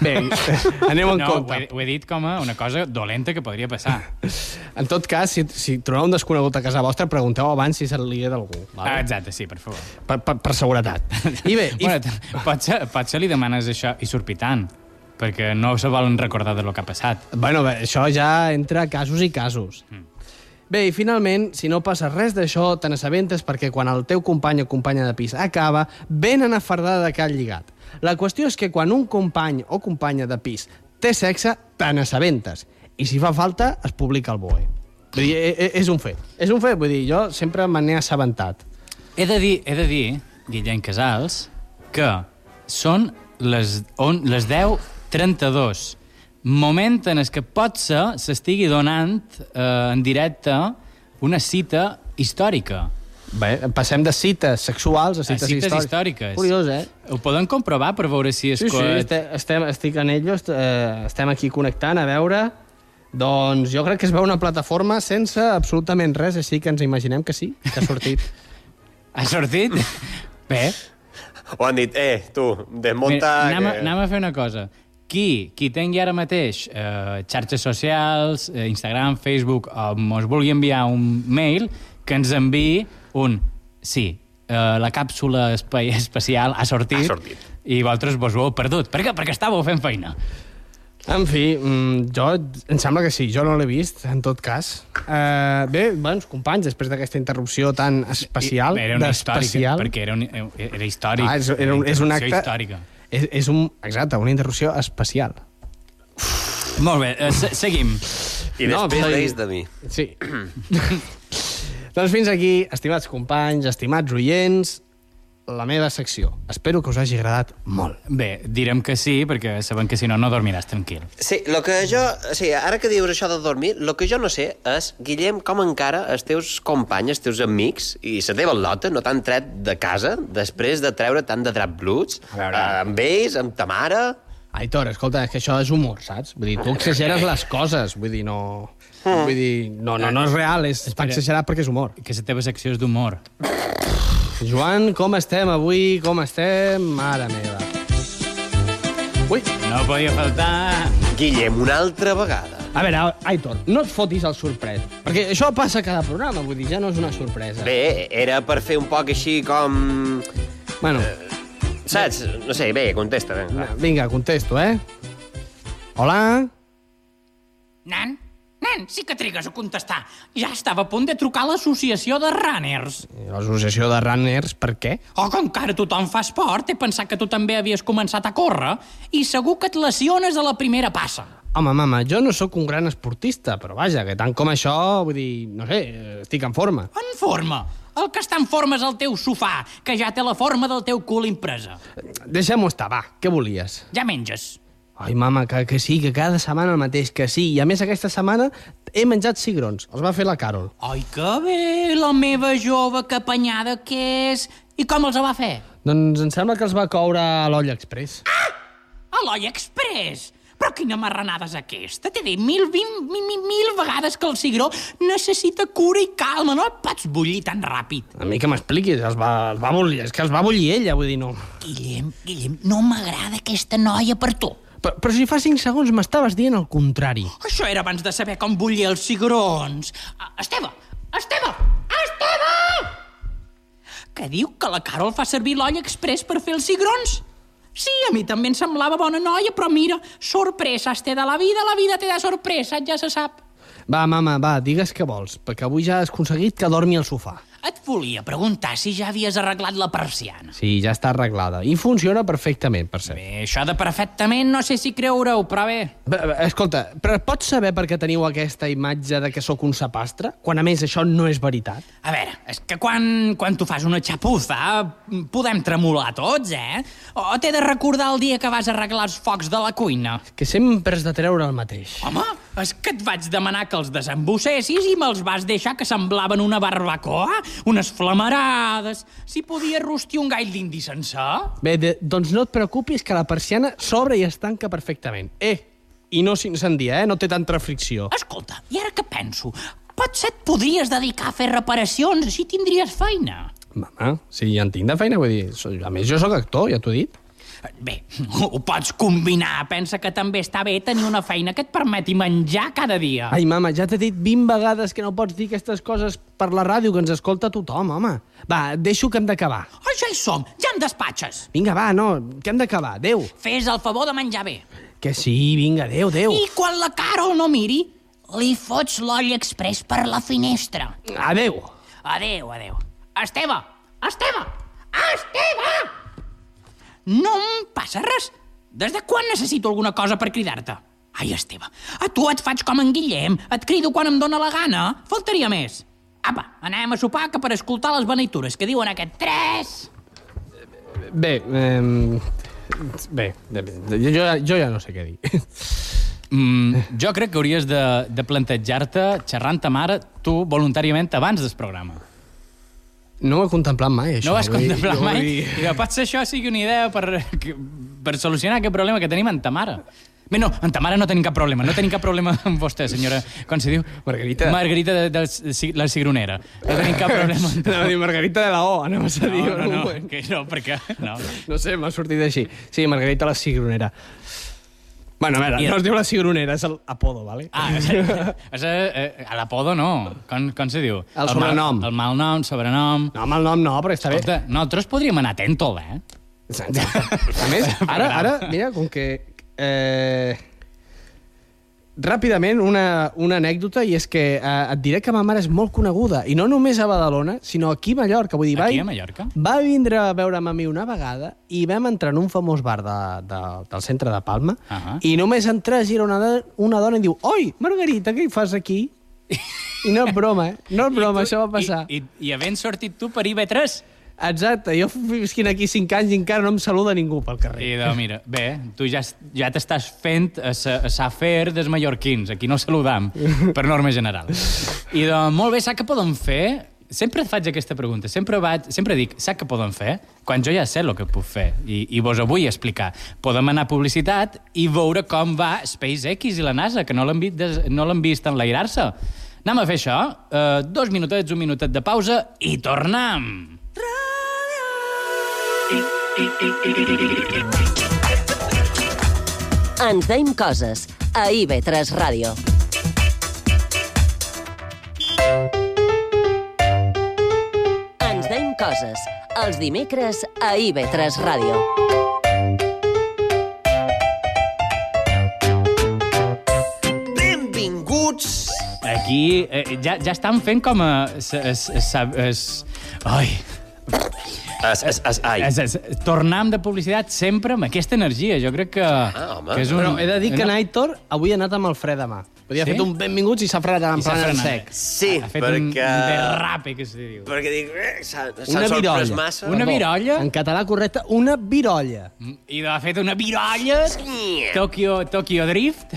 Bé, (laughs) aneu en No, ho compte. he, ho he dit com a una cosa dolenta que podria passar. (laughs) En tot cas, si, si trobeu un desconegut a casa vostra, pregunteu abans si és el ligue d'algú. Ah, exacte, sí, per favor. Per, per, per seguretat. (laughs) I bé, i, Bueno, potser, potser li demanes això i sorpitant, perquè no se volen recordar de lo que ha passat. Bueno, bé, això ja entra casos i casos. Bé, i finalment, si no passa res d'això, te n'assabentes perquè quan el teu company o companya de pis acaba, venen a fardar de ha lligat. La qüestió és que quan un company o companya de pis té sexe, te n'assabentes. I si fa falta, es publica al BOE. Vull dir, e- e- és un fet. És un fet, vull dir, jo sempre me n'he assabentat. He de dir, he de dir Guillem Casals, que són les, on, les 10.32, moment en el que potser s'estigui donant eh, en directe una cita històrica. Bé, passem de cites sexuals a A cites, cites històriques. històriques. Curiós, eh? Ho podem comprovar per veure si és... Sí, sí, este, estem, estic en ello, est, eh, estem aquí connectant a veure... Doncs jo crec que es veu una plataforma sense absolutament res, així que ens imaginem que sí, que ha sortit. (laughs) Ha sortit? Bé, O han dit, eh, tu, desmunta... Mira, anem, que... anem a fer una cosa. Qui, qui tingui ara mateix eh, xarxes socials, eh, Instagram, Facebook, o mos vulgui enviar un mail, que ens enviï un sí, eh, la càpsula espai espacial ha sortit, Ha sortit. i vosaltres vos ho heu perdut. Per què? Perquè estàveu fent feina. En fi, mm, jo, em sembla que sí, jo no l'he vist, en tot cas. Uh, bé, bons companys, després d'aquesta interrupció tan especial, I, era una històrica, perquè era, un, era històric. Ah, és, era un, és un acte... Històrica. És, és un, exacte, una interrupció especial. Molt bé, eh, se seguim. I No, després veus de mi. Sí. (coughs) doncs fins aquí, estimats companys, estimats oients, la meva secció. Espero que us hagi agradat molt. Bé, direm que sí, perquè sabem que si no, no dormiràs tranquil. Sí, lo que jo... Sí, ara que dius això de dormir, el que jo no sé és, Guillem, com encara els teus companys, els teus amics i la teva lota no t'han tret de casa després de treure tant de drap bluts? Eh, amb ells, amb ta mare... Aitor, escolta, és que això és humor, saps? Vull dir, tu exageres les coses, vull dir, no... Vull dir, no, no, no és real, és Espera. exagerat perquè és humor. Que la teva secció és d'humor. (laughs) Joan, com estem avui? Com estem? Mare meva. Ui, No podia faltar... Guillem, una altra vegada. a veure, Aitor, no et fotis el sorprès, perquè això passa a cada programa, vull dir, ja no és una sorpresa. Bé, era per fer un poc així com... Bueno, Saps? No sé, bé, contesta. Vinga. vinga, contesto, eh? Hola? Nan, nen, sí que trigues a contestar. Ja estava a punt de trucar a l'associació de runners. L'associació de runners, per què? Oh, que encara tothom fa esport, he pensat que tu també havies començat a córrer i segur que et lesiones a la primera passa. Home, mama, jo no sóc un gran esportista, però vaja, que tant com això, vull dir, no sé, estic en forma. En forma. El que està en forma és el teu sofà, que ja té la forma del teu cul impresa. Deixem-ho estar, va, què volies? Ja menges. Ai, mama, que, que sí, que cada setmana el mateix, que sí. I a més aquesta setmana he menjat cigrons, els va fer la Carol. Ai, que bé, la meva jove, que apanyada que és. I com els va fer? Doncs em sembla que els va coure a l'olla express. A l'Olla Express. Però quina marranada és aquesta? T'he dit mil, vint, mil, mil, mil vegades que el cigró necessita cura i calma, no el pots bullir tan ràpid. A mi que m'expliquis, els va, els va bullir, és que els va bullir ella, vull dir, no. Guillem, Guillem, no m'agrada aquesta noia per tu. Però, però si fa 5 segons m'estaves dient el contrari. Això era abans de saber com bullir els cigrons. Ah, Esteve! Esteve! Esteve! Que diu que la Carol fa servir l'olla express per fer els cigrons? Sí, a mi també em semblava bona noia, però mira, sorpreses té de la vida, la vida té de sorpreses, ja se sap. Va, mama, va, digues què vols, perquè avui ja has aconseguit que dormi al sofà. Et volia preguntar si ja havies arreglat la persiana. Sí, ja està arreglada. I funciona perfectament, per cert. Bé, això de perfectament no sé si creure-ho, però bé. Bé, bé, Escolta, però pots saber per què teniu aquesta imatge de que sóc un sapastre? Quan, a més, això no és veritat? A veure, és que quan, quan tu fas una xapuza podem tremolar tots, eh? O t'he de recordar el dia que vas arreglar els focs de la cuina? Que sempre has de treure el mateix. Home, és que et vaig demanar que els desembossessis i me'ls vas deixar que semblaven una barbacoa, unes flamarades. Si podia rostir un gall d'indi sencer. Bé, de, doncs no et preocupis que la persiana s'obre i es tanca perfectament. Eh, i no s'incendia, eh? No té tanta fricció. Escolta, i ara que penso, potser et podries dedicar a fer reparacions, així tindries feina. Mama, si ja en tinc de feina, vull dir... A més, jo sóc actor, ja t'ho he dit. Bé, (laughs) ho pots combinar. Pensa que també està bé tenir una feina que et permeti menjar cada dia. Ai, mama, ja t'he dit 20 vegades que no pots dir aquestes coses per la ràdio, que ens escolta tothom, home. Va, deixo que hem d'acabar. Oh, ja hi som, ja em despatxes. Vinga, va, no, que hem d'acabar. Adéu. Fes el favor de menjar bé. Que sí, vinga, adéu, adéu. I quan la Carol no miri, li fots l'olla express per la finestra. Adéu. Adéu, adéu. Esteve! Esteve! Esteve! No em passa res. Des de quan necessito alguna cosa per cridar-te? Ai, Esteve, a tu et faig com en Guillem. Et crido quan em dóna la gana. Faltaria més. Apa, anem a sopar que per escoltar les beneitures que diuen aquest tres... Bé, eh, bé, bé, bé, jo, jo ja no sé què dir. Mm, jo crec que hauries de, de plantejar-te xerrant ta mare tu voluntàriament abans del programa. No ho he contemplat mai, això. No ho has vull contemplat vull mai? dir- I de potser això sigui una idea per, per solucionar aquest problema que tenim amb ta mare. Bé, no, amb ta mare no tenim cap problema. No tenim cap problema amb vostè, senyora... Com se diu? Margarita. Margarita de, de, de la cigronera. No tenim cap problema amb (laughs) a dir Margarita de la O, anem a dir. No, no, no, que no, perquè... No. No sé, m'ha sortit així. Sí, Margarita la Cigronera. Bueno, a veure, I- no es diu la Cigronera, és l'apodo, vale? Ah, és, és, eh, a l'apodo no. Com, com se diu? El sobrenom. Mal, el malnom, sobrenom... No, el nom no, però està bé. Escolta, nosaltres podríem anar a Tèntol, eh? A més, (laughs) ara, ara, mira, com que... Eh, ràpidament, una, una anècdota, i és que eh, et diré que ma mare és molt coneguda, i no només a Badalona, sinó aquí a Mallorca. Vull dir, Aquí va, a Mallorca? Va vindre a veure'm a mi una vegada i vam entrar en un famós bar de, de, del centre de Palma Ahà. i només entrar gira una, do- una dona i diu Oi, Margarita, què hi fas aquí? I no és broma, eh? No és broma, això va passar. I, i, i havent sortit tu per IB3, Exacte, jo visquin aquí 5 anys i encara no em saluda ningú pel carrer. I de, mira, bé, tu ja, ja t'estàs fent a sa, a sa fer dels mallorquins. Aquí no saludam, (laughs) per norma general. I de, molt bé, saps què podem fer? Sempre et faig aquesta pregunta. Sempre, vaig, sempre dic, saps què podem fer? Quan jo ja sé el que puc fer. I, I vos ho vull explicar. Podem anar a publicitat i veure com va SpaceX i la NASA, que no l'han vist, no vist enlairar-se. Anem a fer això. Uh, dos minutets, un minutet de pausa i tornem. Ens deim coses a IB3 Ràdio. Ens deim coses els dimecres a IB3 Ràdio. Benvinguts! Aquí eh, ja, ja estan fent com a... Es, es, es, es, ai, Es, es, es, ai. es, es, tornem de publicitat sempre amb aquesta energia. Jo crec que, Ah, home. que és un... Però he de dir que no, Naitor avui ha anat amb el fre de mà. Podia Sí? sí? fet un benvinguts i s'ha frenat en plan en sec. Sí, ha fet un, perquè... un derrape, que se diu. Perquè dic, eh, Una sorprès virolla. massa. Una virolla? En català correcte, una virolla. I ha fet una virolla Tokyo, Tokyo Drift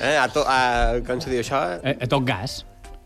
Eh, a, to, a, com se diu això? a, a tot gas.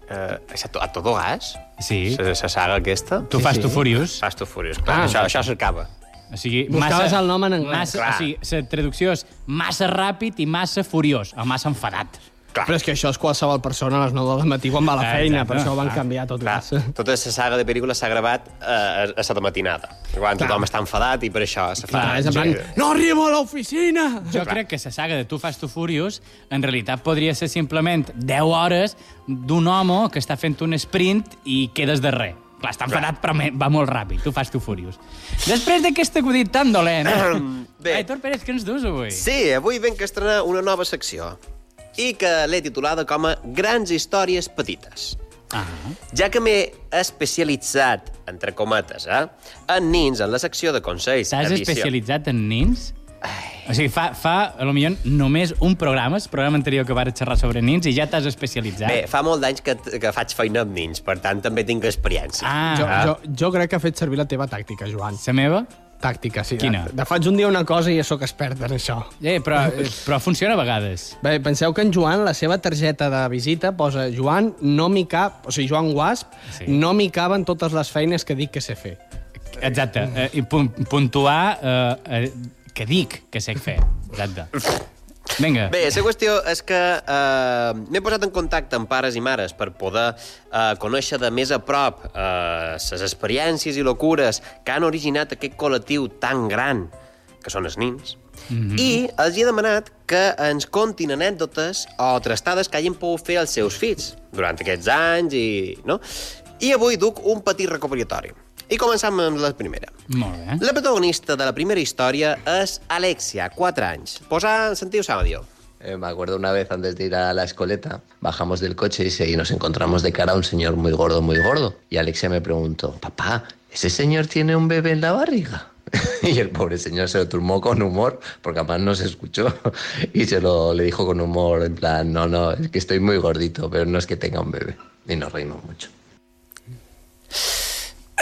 Eh, a, to, a todo gas? Sí. La, la saga aquesta? Tu fas tu furiós. Fast to Furious, clar. Ah. això això s'acaba. O sigui, Buscaves el nom en anglès. Massa, Clar. o sigui, la traducció és massa ràpid i massa furiós, o massa enfadat. Clar. Però és que això és qualsevol persona a les 9 del matí quan va a la feina, Exacte. per això ho van canviar tot. Clar, gas. tota la saga de pel·lícules s'ha gravat eh, a, la matinada, quan Clar. tothom està enfadat i per això se fa... Clar, és en plan, no arribo a l'oficina! Jo crec que la saga de Tu Fast to Furious en realitat podria ser simplement 10 hores d'un home que està fent un sprint i quedes de res. Clar, està enfadat, però va molt ràpid. Tu Fast to Furious. Després d'aquest acudit tan dolent... (coughs) Bé. Aitor Pérez, què ens dus avui? Sí, avui venc a estrenar una nova secció i que l'he titulada com a Grans històries petites. Ah, Ja que m'he especialitzat, entre cometes, eh, en nins en la secció de consells T'has especialitzat en nins? O sigui, fa, fa, a lo millor, només un programa, el programa anterior que vas xerrar sobre nins, i ja t'has especialitzat. Bé, fa molt d'anys que, que faig feina amb nins, per tant també tinc experiència. Ah, Jo, ah. jo, jo crec que ha fet servir la teva tàctica, Joan. la meva? Tàctica, sí. Quina? De, de faig un dia una cosa i ja sóc expert en això. Eh, però, (laughs) però funciona a vegades. Bé, penseu que en Joan, la seva targeta de visita, posa Joan, no m'hi cap, o sigui, Joan Guasp, Sí. no m'hi caben totes les feines que dic que sé fer. Exacte. Eh, I pun puntuar eh, eh, que dic que sé fer. Exacte. (laughs) Vinga. Bé, la qüestió és que eh, m'he posat en contacte amb pares i mares per poder eh, conèixer de més a prop eh, les experiències i locures que han originat aquest col·lectiu tan gran que són els nins. Mm -hmm. I els he demanat que ens contin anècdotes o trastades que hagin pogut fer els seus fills durant aquests anys i... No? I avui duc un petit recopilatori. I començam amb la primera. Molt bé. La protagonista de la primera història és Alexia, 4 anys. Posa, sentiu l'àudio. Eh, me acuerdo una vez antes de ir a la escoleta, bajamos del coche y, se- y nos encontramos de cara a un señor muy gordo, muy gordo. Y Alexia me preguntó, papá, ¿ese señor tiene un bebé en la barriga? (laughs) y el pobre señor se lo turmó con humor, porque además no se escuchó. (laughs) y se lo le dijo con humor, en plan, no, no, es que estoy muy gordito, pero no es que tenga un bebé. Y nos reímos mucho.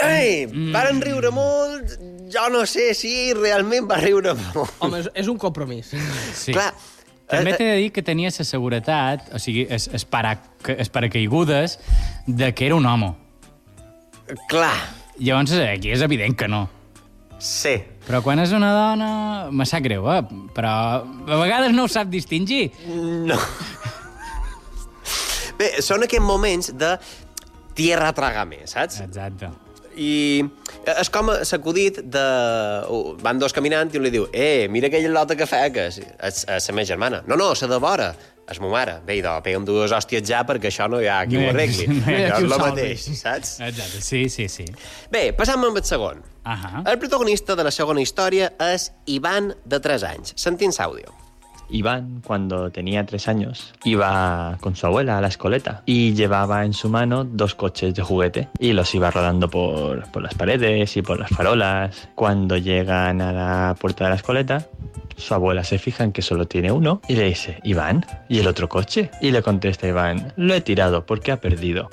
Ei, varen riure molt, jo no sé si realment va riure molt. Home, és, és un compromís. Sí. Clar, També eh, t'he de dir que tenia la seguretat, o sigui, es, es, para, es paracaigudes, de que era un home. clar, Llavors, aquí és evident que no. sí. Però quan és una dona, me sap greu, eh? Però a vegades no ho sap distingir. No. Bé, són aquests moments de tierra trágame, saps? Exacte. I és com s'acudit de... Van dos caminant i un li diu eh, mira aquella lota que feques. És, és la meva germana. No, no, la de vora. És ma mare. Bé, idò, pega'm dues hòsties ja perquè això no hi ha qui No ho arregli. (laughs) no qui és el mateix, saps? Exacte, sí, sí, sí. Bé, passam amb el segon. Ahà. El protagonista de la segona història és Ivan, de 3 anys. Sentim l'àudio. Iván, cuando tenía tres años, iba con su abuela a la escoleta y llevaba en su mano dos coches de juguete y los iba rodando por, por las paredes y por las farolas. Cuando llegan a la puerta de la escoleta, su abuela se fija en que solo tiene uno y le dice, Iván, ¿y el otro coche? Y le contesta Iván, lo he tirado porque ha perdido.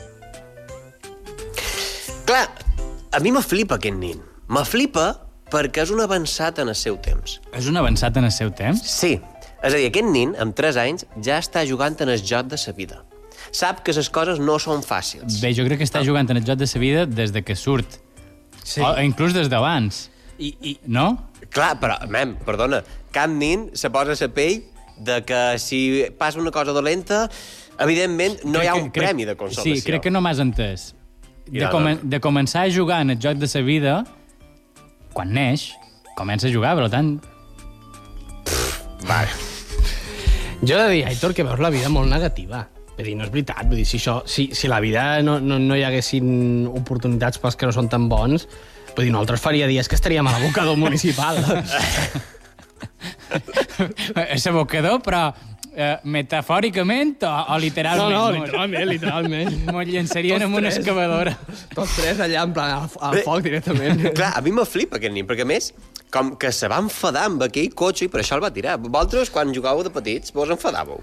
Clar, a mi me flipa aquest nin. Me flipa perquè és un avançat en el seu temps. És un avançat en el seu temps? Sí, és a dir, aquest nin, amb 3 anys, ja està jugant en el joc de sa vida. Sap que les coses no són fàcils. Bé, jo crec que està jugant en el joc de sa vida des de que surt. Sí. O inclús des d'abans. I, i, No? Clar, però, mem, perdona, cap nin se posa a la pell de que si passa una cosa dolenta, evidentment no hi ha Crec un que- premi de crec- consolació. Sí, crec que no m'has entès. De, comen doncs. de començar a jugar en el joc de sa vida, quan neix, comença a jugar, per tant... Vale. Jo he de dir, Aitor, que veus la vida molt negativa. Vull dir, no és veritat. Vull dir, si, això, si, si la vida no, no, no hi haguessin oportunitats pels que no són tan bons, vull dir, nosaltres faria dies que estaríem a l'abocador municipal. (laughs) És abocador, però eh, metafòricament o, o no, literalment? no, literalment, literalment. (laughs) Mos llançarien Tots amb una tres. excavadora. Tots tres allà, en plan, al, foc directament. (laughs) Clar, a mi me flipa aquest nin, perquè a més, com que se va enfadar amb aquell cotxe i per això el va tirar. Vosaltres, quan jugàveu de petits, vos enfadàveu.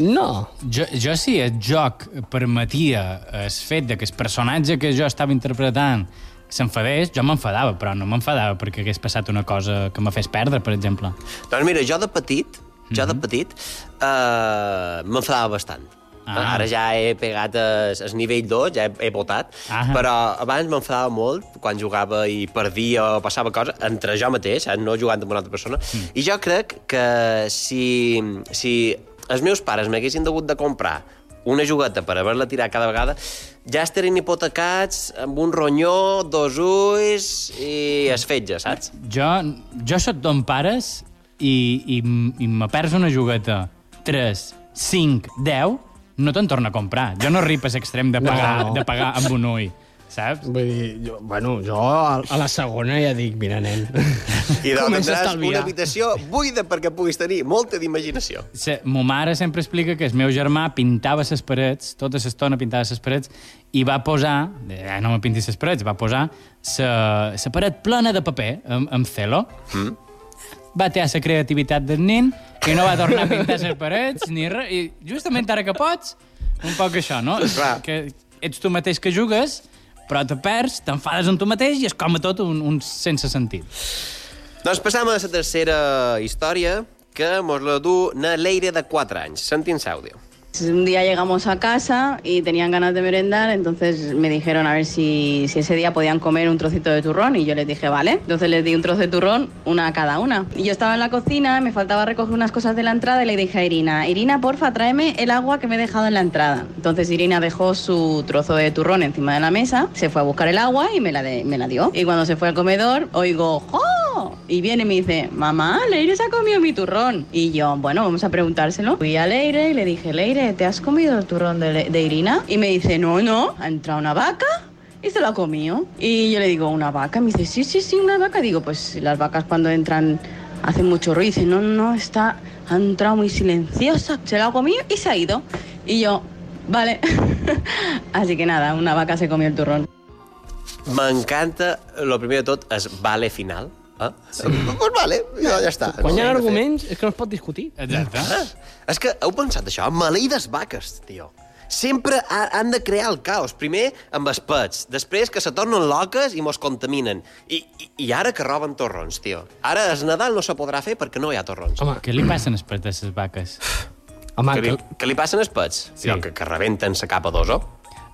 No. Jo, jo si el joc permetia el fet de que el personatge que jo estava interpretant s'enfadés, jo m'enfadava, però no m'enfadava perquè hagués passat una cosa que me fes perdre, per exemple. Doncs mira, jo de petit, jo Mhm. de petit, eh, m'enfadava bastant. Ah. Ara ja he pegat el, el nivell 2, ja he, he votat, Ah. però abans m'enfadava molt quan jugava i perdia o passava coses entre jo mateix, saps? no jugant amb una altra persona. Mm. I jo crec que si, si els meus pares m'haguessin hagut de comprar una jugueta per haver-la tirat cada vegada, ja estarien hipotecats amb un ronyó, dos ulls i es fetge, saps? Jo, jo sóc ton pares i, i, i me perds una jugueta 3, 5, 10, no te'n torna a comprar. Jo no arrib a l'extrem de, pagar, No. de pagar amb un ull, saps? Vull dir, jo, bueno, jo a, a la segona ja dic, mira, nen, I doncs comença a tindràs estalviar. una habitació buida perquè puguis tenir molta d'imaginació. Se, mo mare sempre explica que el meu germà pintava les parets, tota l'estona pintava les parets, i va posar, eh, no me pintis les parets, va posar la paret plena de paper, amb, amb celo. Mm. Va tenir la creativitat del nen i no va tornar a pintar les parets ni res. I justament ara que pots, un poc això, no? Clar. Que ets tu mateix que jugues, però te perds, t'enfades amb tu mateix i és com a tot un, un sense sentit. Doncs passam a la tercera història, que mos la du na Leire de 4 anys. Sentim l'àudio. Un día llegamos a casa y tenían ganas de merendar, entonces me dijeron a ver si, ese día podían comer un trocito de turrón y yo les dije, vale. Entonces les di un trozo de turrón, una a cada una. Y yo estaba en la cocina, me faltaba recoger unas cosas de la entrada y le dije a Irina, Irina, porfa, tráeme el agua que me he dejado en la entrada. Entonces Irina dejó su trozo de turrón encima de la mesa, se fue a buscar el agua y me la, de- me la dio. Y cuando se fue al comedor, oigo, ¡jo! Y viene y me dice, mamá, Leire se ha comido mi turrón. Y yo, bueno, vamos a preguntárselo. Fui a Leire y le dije, Leire, ¿te has comido el turrón de, Irina? Y me dice, no, no, ha entrado una vaca y se lo ha comido. Y yo le digo, ¿una vaca? Me dice, sí, sí, sí, una vaca. Digo, pues las vacas cuando entran hacen mucho ruido. Dice, no, no, está, ha entrado muy silenciosa, se lo ha comido y se ha ido. Y yo, vale. (laughs) Así que nada, una vaca se comió el turrón. M'encanta, el primer de tot, es vale final. Eh? Sí. Pues vale, ja, ja està. quan hi ha arguments és que no es pot discutir. Exacte. Ah, és que heu pensat això? Maleïdes vaques, tio. Sempre ha, han de crear el caos. Primer amb els pets, després que se tornen loques i mos contaminen. I, i, i ara que roben torrons, tio. Ara el Nadal no se podrà fer perquè no hi ha torrons. Home, Què li passen als pets de les vaques? home Que li, que, que li passen els pets? Sí. Tio, que, que rebenten la capa d'oso.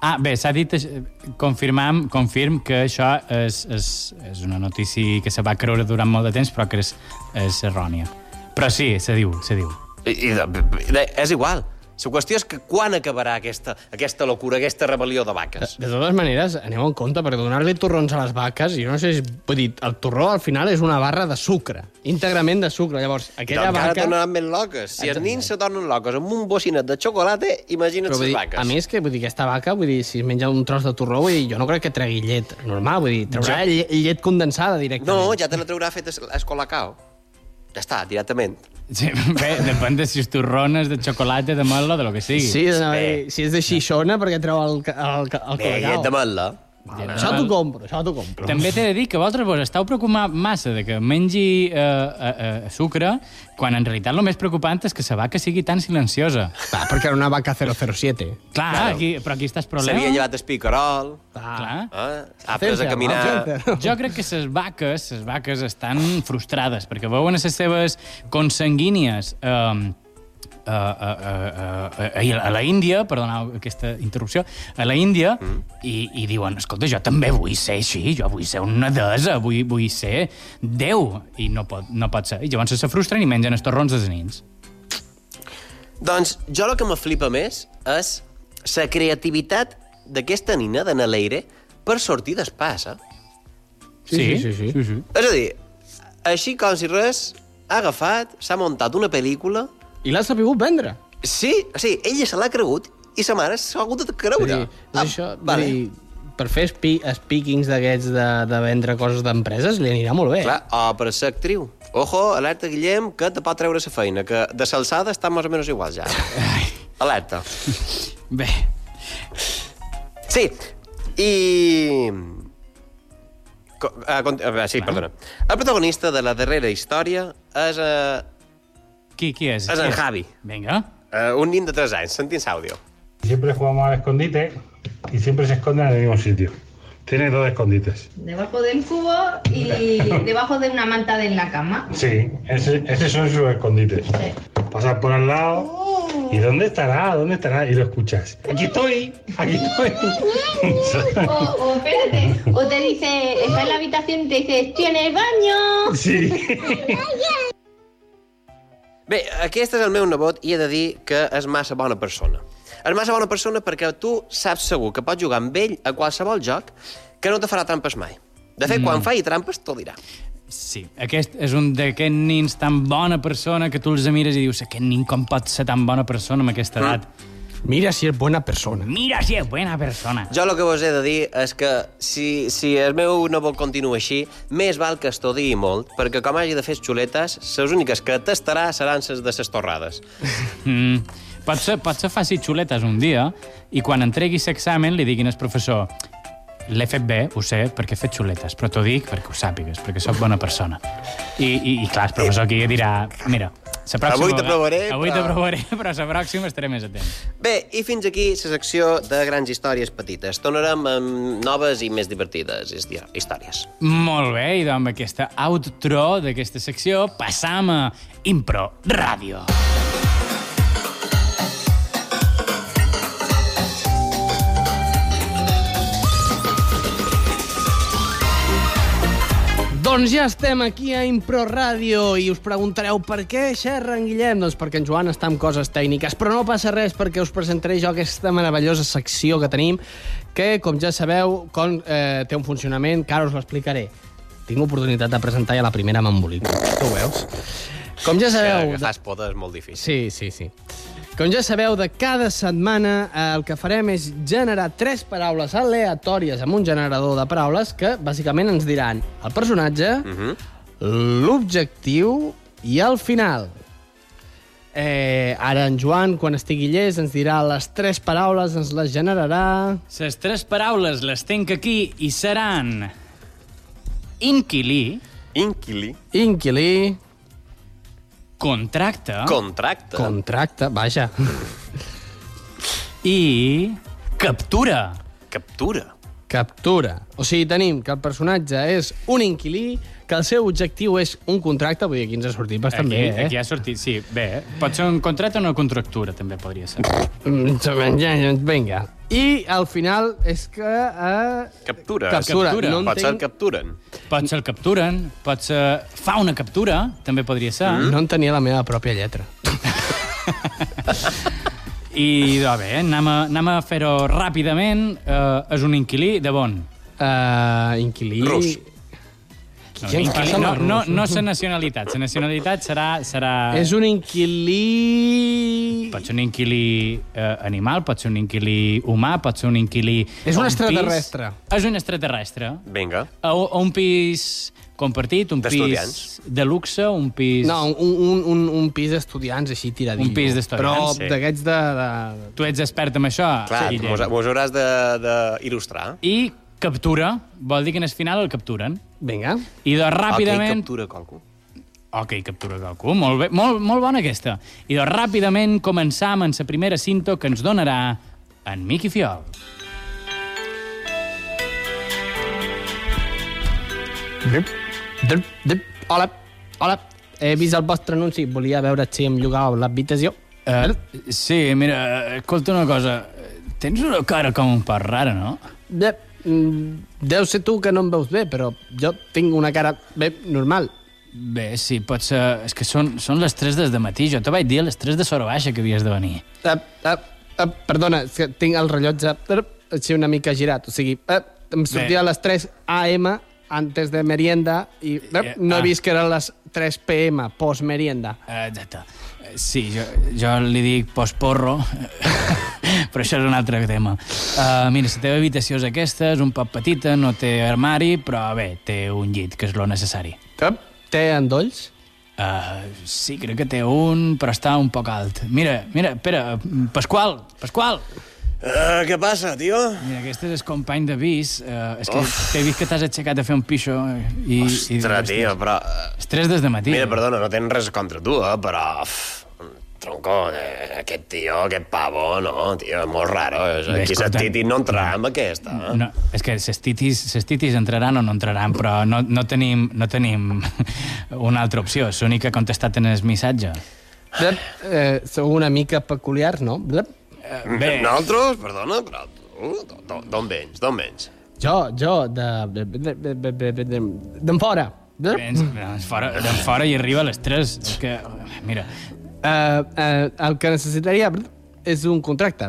Ah, bé, s'ha dit, eh, confirmam, confirm que això és, és, és una notícia que se va creure durant molt de temps, però que és, és errònia. Però sí, se diu, se diu. I, i és igual. La qüestió és que quan acabarà aquesta, aquesta locura, aquesta rebel·lió de vaques? de totes maneres, aneu en compte, perquè donar-li torrons a les vaques, jo no sé si... Vull dir, el torró al final és una barra de sucre, íntegrament de sucre. Llavors, aquella Encara vaca... tornaran més loques. Si els nins se tornen loques amb un bocinet de xocolata, imagina't Però les dir, vaques. a més, que vull dir, aquesta vaca, vull dir, si es menja un tros de torró, vull dir, jo no crec que tregui llet normal, vull dir, traurà Jo- llet, condensada directament. No, ja te la traurà feta a Escolacao. Ja està, directament. Sí, (laughs) bé, depèn de si és torrones de xocolata, de mel o de lo que sigui. Sí, Bé. dir, si és de xixona, perquè treu el, el, ca- el Bé, llet de colacao. Mel·la. Això t'ho compro, això t'ho compro. També t'he de dir que vosaltres vos esteu preocupant massa de que mengi eh, eh, eh, sucre, quan en realitat el més preocupant és que la vaca sigui tan silenciosa. Clar, perquè era una vaca 007. Clar, Claro. aquí, però aquí estàs problema. S'havia llevat el picarol, Clar. eh? ha après a caminar... ciencia. Jo crec que les vaques, les vaques estan frustrades perquè veuen a les seves consanguínies eh, a, a, a, a, a la Índia, perdoneu aquesta interrupció, a la Índia, mm. i, i diuen, escolta, jo també vull ser així, jo vull ser una desa, vull, vull ser Déu, i no pot, no pot ser. I llavors se frustren i mengen els torrons dels nins. Doncs jo el que me flipa més és la creativitat d'aquesta nina, de Naleire, per sortir d'espàs, eh? Sí, sí, sí, sí. sí, sí. És a dir, així com si res, ha agafat, s'ha muntat una pel·lícula... I l'ha sabut vendre. Sí, sigui, ella se l'ha cregut i sa mare s'ha hagut de creure. dir, és això, vale. dir, per fer speakings d'aquests de, de vendre coses d'empreses li anirà molt bé. Clar, o per ser actriu. Ojo, alerta, Guillem, que te pot treure la feina, que de s'alçada està més o menys igual ja. Alerta. (laughs) Bé, Sí, i... Co- ah, conti- ah, sí, perdona. El protagonista de la darrera història és, uh, qui, qui és? és en Javi, Vinga. uh, un nin de 3 anys. Sentim l'àudio. Siempre jugamos al escondite y siempre se esconde en el mismo sitio. Tiene dos escondites. Debajo del cubo y (laughs) debajo de una manta de la cama. Sí, ese, esos son sus escondites. Pasar por al lado ¿Y dónde estará? ¿Dónde estará? Y lo escuchas. Aquí estoy, aquí estoy. O, (laughs) o espérate, o te dice, está en la habitación y te dice, estoy en el baño. Sí. (laughs) Bé, aquest és el meu nebot i he de dir que és massa bona persona. És massa bona persona perquè tu saps segur que pots jugar amb ell a qualsevol joc que no te farà trampes mai. De fet, quan Mm. faci trampes, t'ho dirà. Sí, aquest és un d'aquests nins tan bona persona que tu els mires i dius aquest nin com pot ser tan bona persona amb aquesta edat? Mira si és bona persona. Mira si és bona persona. Jo el que vos he de dir és que si, si el meu nebot continua així, més val que estudii molt, perquè com hagi de fer xuletes, les úniques que tastarà seran les de les torrades. Mm. Potser, potser faci xuletes un dia i quan entregui l'examen li diguin al professor l'he fet bé, ho sé, perquè he fet xuletes, però t'ho dic perquè ho sàpigues, perquè sóc bona persona. I, i, i clar, el professor aquí dirà, mira, la pròxima... Avui t'aprovaré, Avui però- t'aprovaré, (laughs) però la pròxima estaré més atent. Bé, i fins aquí la secció de grans històries petites. Tornarem amb noves i més divertides històries. Molt bé, i amb aquesta outro d'aquesta secció passam a Impro Ràdio. Doncs ja estem aquí a Impro Ràdio i us preguntareu per què xerra en Guillem? Doncs perquè en Joan està amb coses tècniques, però no passa res perquè us presentaré jo aquesta meravellosa secció que tenim, que, com ja sabeu, com eh, té un funcionament, que ara us l'explicaré. Tinc oportunitat de presentar ja la primera amb embolic. Tu ho veus? Com ja sabeu... Que agafar és molt difícil. Sí, sí, sí. Com ja sabeu, de cada setmana eh, el que farem és generar tres paraules aleatòries amb un generador de paraules que bàsicament ens diran el personatge, l'objectiu i el final. Eh, ara en Joan, quan estigui llest, ens dirà les tres paraules, ens les generarà... Les tres paraules les tenc aquí i seran inquilí, Inquili. Inquilí, contracte Contracte. contracte, vaja. i captura. Captura. Captura. O sigui, tenim que el personatge és un inquilí, que el seu objectiu és un contracte, vull dir, aquí ens ha sortit bastant Aquí, bé, eh? aquí ha sortit, sí, bé. Pot ser un contracte o una contractura, també podria ser. Mm, Vinga. I al final és que... Eh... Captura. Captura. Captura. No Pot ser el entenc, capturen. Pot ser el capturen, pot ser... Fa una captura, també podria ser. Mm. no entenia la meva pròpia lletra. I, doncs bé, anem a, anem a fer-ho ràpidament. Uh, és un inquilí de bon. Uh, inquilí... Rus. Inquilí, no, no, no la nacionalitat. La nacionalitat serà... serà... És un inquilí... Pot ser un inquilí eh, animal, pot ser un inquilí humà, pot ser un inquilí... És un a extraterrestre. Pis. És un extraterrestre. Vinga. A, a un pis compartit, un pis de luxe, un pis... No, un, un, un, un pis d'estudiants així tiradillo. Un pis d'estudiants, Però sí. d'aquests de, de... Tu ets expert en això, Clar, Guillem. mos, mos hauràs d'il·lustrar. I captura, vol dir que en el final el capturen. Vinga. I de ràpidament... Ok, captura qualcú. Ok, captura qualcú. Molt bé, molt, molt bona aquesta. I de ràpidament començam amb la primera cinto que ens donarà en Miqui Fiol. Drip, drip, drip. Hola, hola. He vist el vostre anunci. Volia veure si em llogàveu l'habitació. Uh, sí, mira, escolta una cosa. Tens una cara com un poc rara, no? Mm, deu ser tu que no em veus bé, però jo tinc una cara bé normal. Bé, sí, pot ser... És que són, són les 3 des de matí. Jo te vaig dir a les 3 de Sora Baixa que havies de venir. Uh, uh, uh, perdona, és que tinc el rellotge uh, així una mica girat. O sigui, uh, em sortia Bé. a les 3 AM antes de merienda i uh, no he vist que eren les 3 PM, post-merienda. Uh, exacte. Sí, jo, jo li dic post-porro, (laughs) però això és un altre tema. Uh, mira, la teva habitació és aquesta, és un poc petita, no té armari, però bé, té un llit, que és lo necessari. Uh, té endolls? Uh, sí, crec que té un, però està un poc alt. Mira, mira, espera, Pasqual, Pasqual! Uh, què passa, tio? Mira, aquest és el company de vis. Uh, és que t'he vist que t'has aixecat a fer un pixo eh, i... Ostres, tio, però... És 3 des de matí. Mira, perdona, no tens res contra tu, eh, però... uf, Tronco, eh, aquest tio, aquest pavo, no, tio, és molt raro. És, Bé, aquí escolta, s'estiti no entrarà amb aquesta. Eh? No, és que les titis, les titis entraran o no entraran, però no, no, tenim, no tenim (laughs) una altra opció. És l'únic que ha contestat en el missatge. Blep, eh, sou una mica peculiars, no? Blep. Bé. Nosaltres, perdona, però tu, d'on- vens, d'on vens? Jo, jo, de... de- de- de- de- de- de- de- D'en fora. Blep. Vens, vens fora, d'en fora i arriba a les 3. És que, mira, Eh, eh, el que necessitaria és un contracte.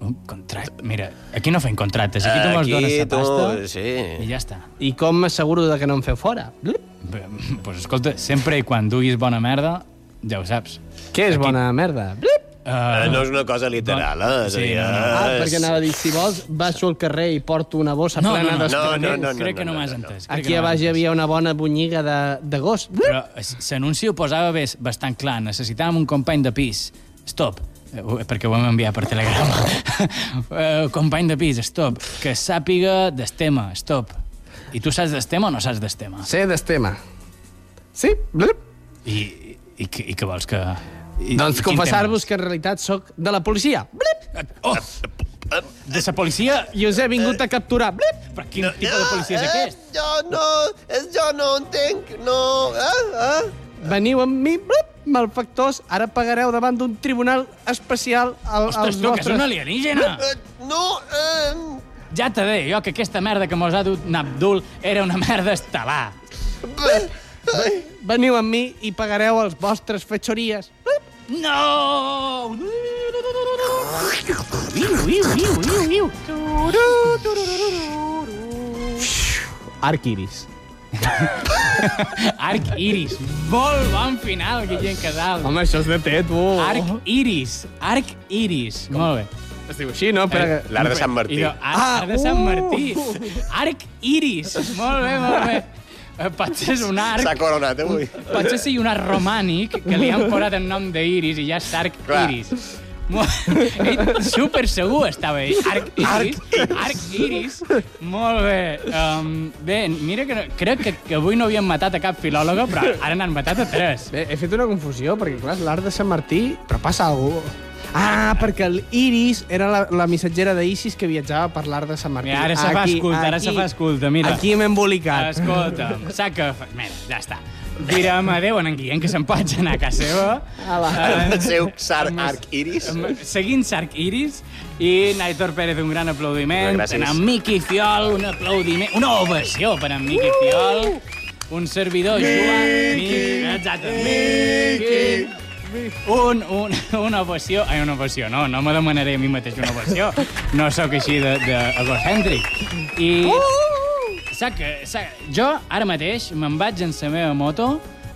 Un contracte... Mira, aquí no fem contractes, aquí tu Aquí dones la tu, pasta sí. i ja està. I com m'asseguro de que no em feu fora? Bé, pues escolta, sempre i quan duguis bona merda, ja ho saps. Què és bona merda? Blep. Eh, no és una cosa literal, eh? A Sí, no, no. Ah, és- perquè anava a dir, si vols, baixo al carrer i porto una bossa No, plena no, no, d'escraners. no, no, no, crec que no, no, m'has no, no. entès. Aquí a no m'has baix hi havia una bona bunyiga de, de gos. Però l'anunci ho posava bé, bastant clar. Necessitàvem un company de pis. Stop. Eh, Perquè ho hem enviat per telegrama. (laughs) Eh, company de pis, stop. Que sàpiga d'estema, stop. I tu saps d'estema o no saps d'estema? Sé d'estema. Sí? I, i, què- i què vols que... I, Doncs confessar-vos que en realitat sóc de la policia. Tema? Oh! De la policia? I us he vingut a capturar. Blep. Però quin tipus de policia és aquest? Jo no, jo no entenc, no... Eh, eh? Veniu amb mi, blep, malfactors. Ara pagareu davant d'un tribunal especial al, Ostres, als tu, que és vostres... un alienígena! Eh, no, eh... Ja te deia jo que aquesta merda que mos ha dut Nabdul era una merda estel·lar. Veniu amb mi i pagareu els vostres fetxories. No! Arc iris. (laughs) Arc Iris. Molt bon final, Guillem Casal. Home, això és de té, tu. Arc Iris. Arc Iris. Molt bé. Es diu així, no? Però... L'art de Sant Martí. Arc, Ah, de Sant uh! Martí. Arc Iris. Molt bé, molt bé. Eh, Pot ser un arc, S'ha coronat avui. pot ser sigui un arc romànic que li han posat el nom d'Iris i ja és Arc Clar. Iris. Ell super segur estava ell. Arc Iris. Arc Iris. Molt bé. Um, bé, mira que no, crec que, que avui no havíem matat a cap filòloga, però ara n'han matat a tres. Bé, he fet una confusió, perquè clar, és l'art de Sant Martí, però passa alguna cosa. Ah, perquè l'Iris era la, la missatgera d'Isis que viatjava per l'art de Sant Martí. Mira, ara se fa escolta, ara se fa escolta, mira. Aquí m'he embolicat. Escolta, sac que... fa- Mira, ja està. Direm adéu a en Guillem, que se'n pot anar a casa seva. Ala. El seu sar arc iris. Seguint Sarc Iris i Naitor Pérez, un gran aplaudiment. Gràcies. En Miqui Fiol, un aplaudiment, una ovació per en Miqui Fiol. Un servidor, Joan... Miqui, exacte, Miqui. Un, un, una ovació... Ai, una ovació, no, no me demanaré a mi mateix una ovació. No sóc així de, de egocèntric. I... Sac que, sac, jo ara mateix me'n vaig en la meva moto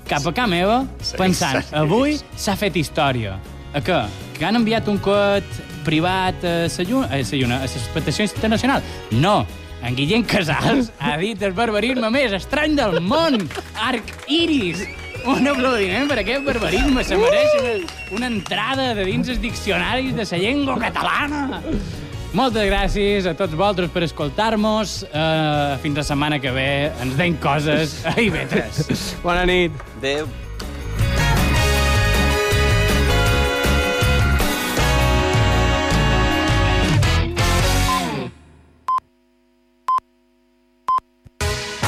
cap a casa meva pensant, avui s'ha fet història. A què? Que han enviat un coet privat a la lluna, a la lluna, a l'expectació internacional? No. En Guillem Casals ha dit el barbarisme més estrany del món. Arc Iris. Un aplaudiment per aquest barbarisme. Se mereix una, una entrada de dins els diccionaris de la llengua catalana. Moltes gràcies a tots vosaltres per escoltar-nos. Uh, fins la setmana que ve ens deim coses a IB3. Bona nit. Adéu.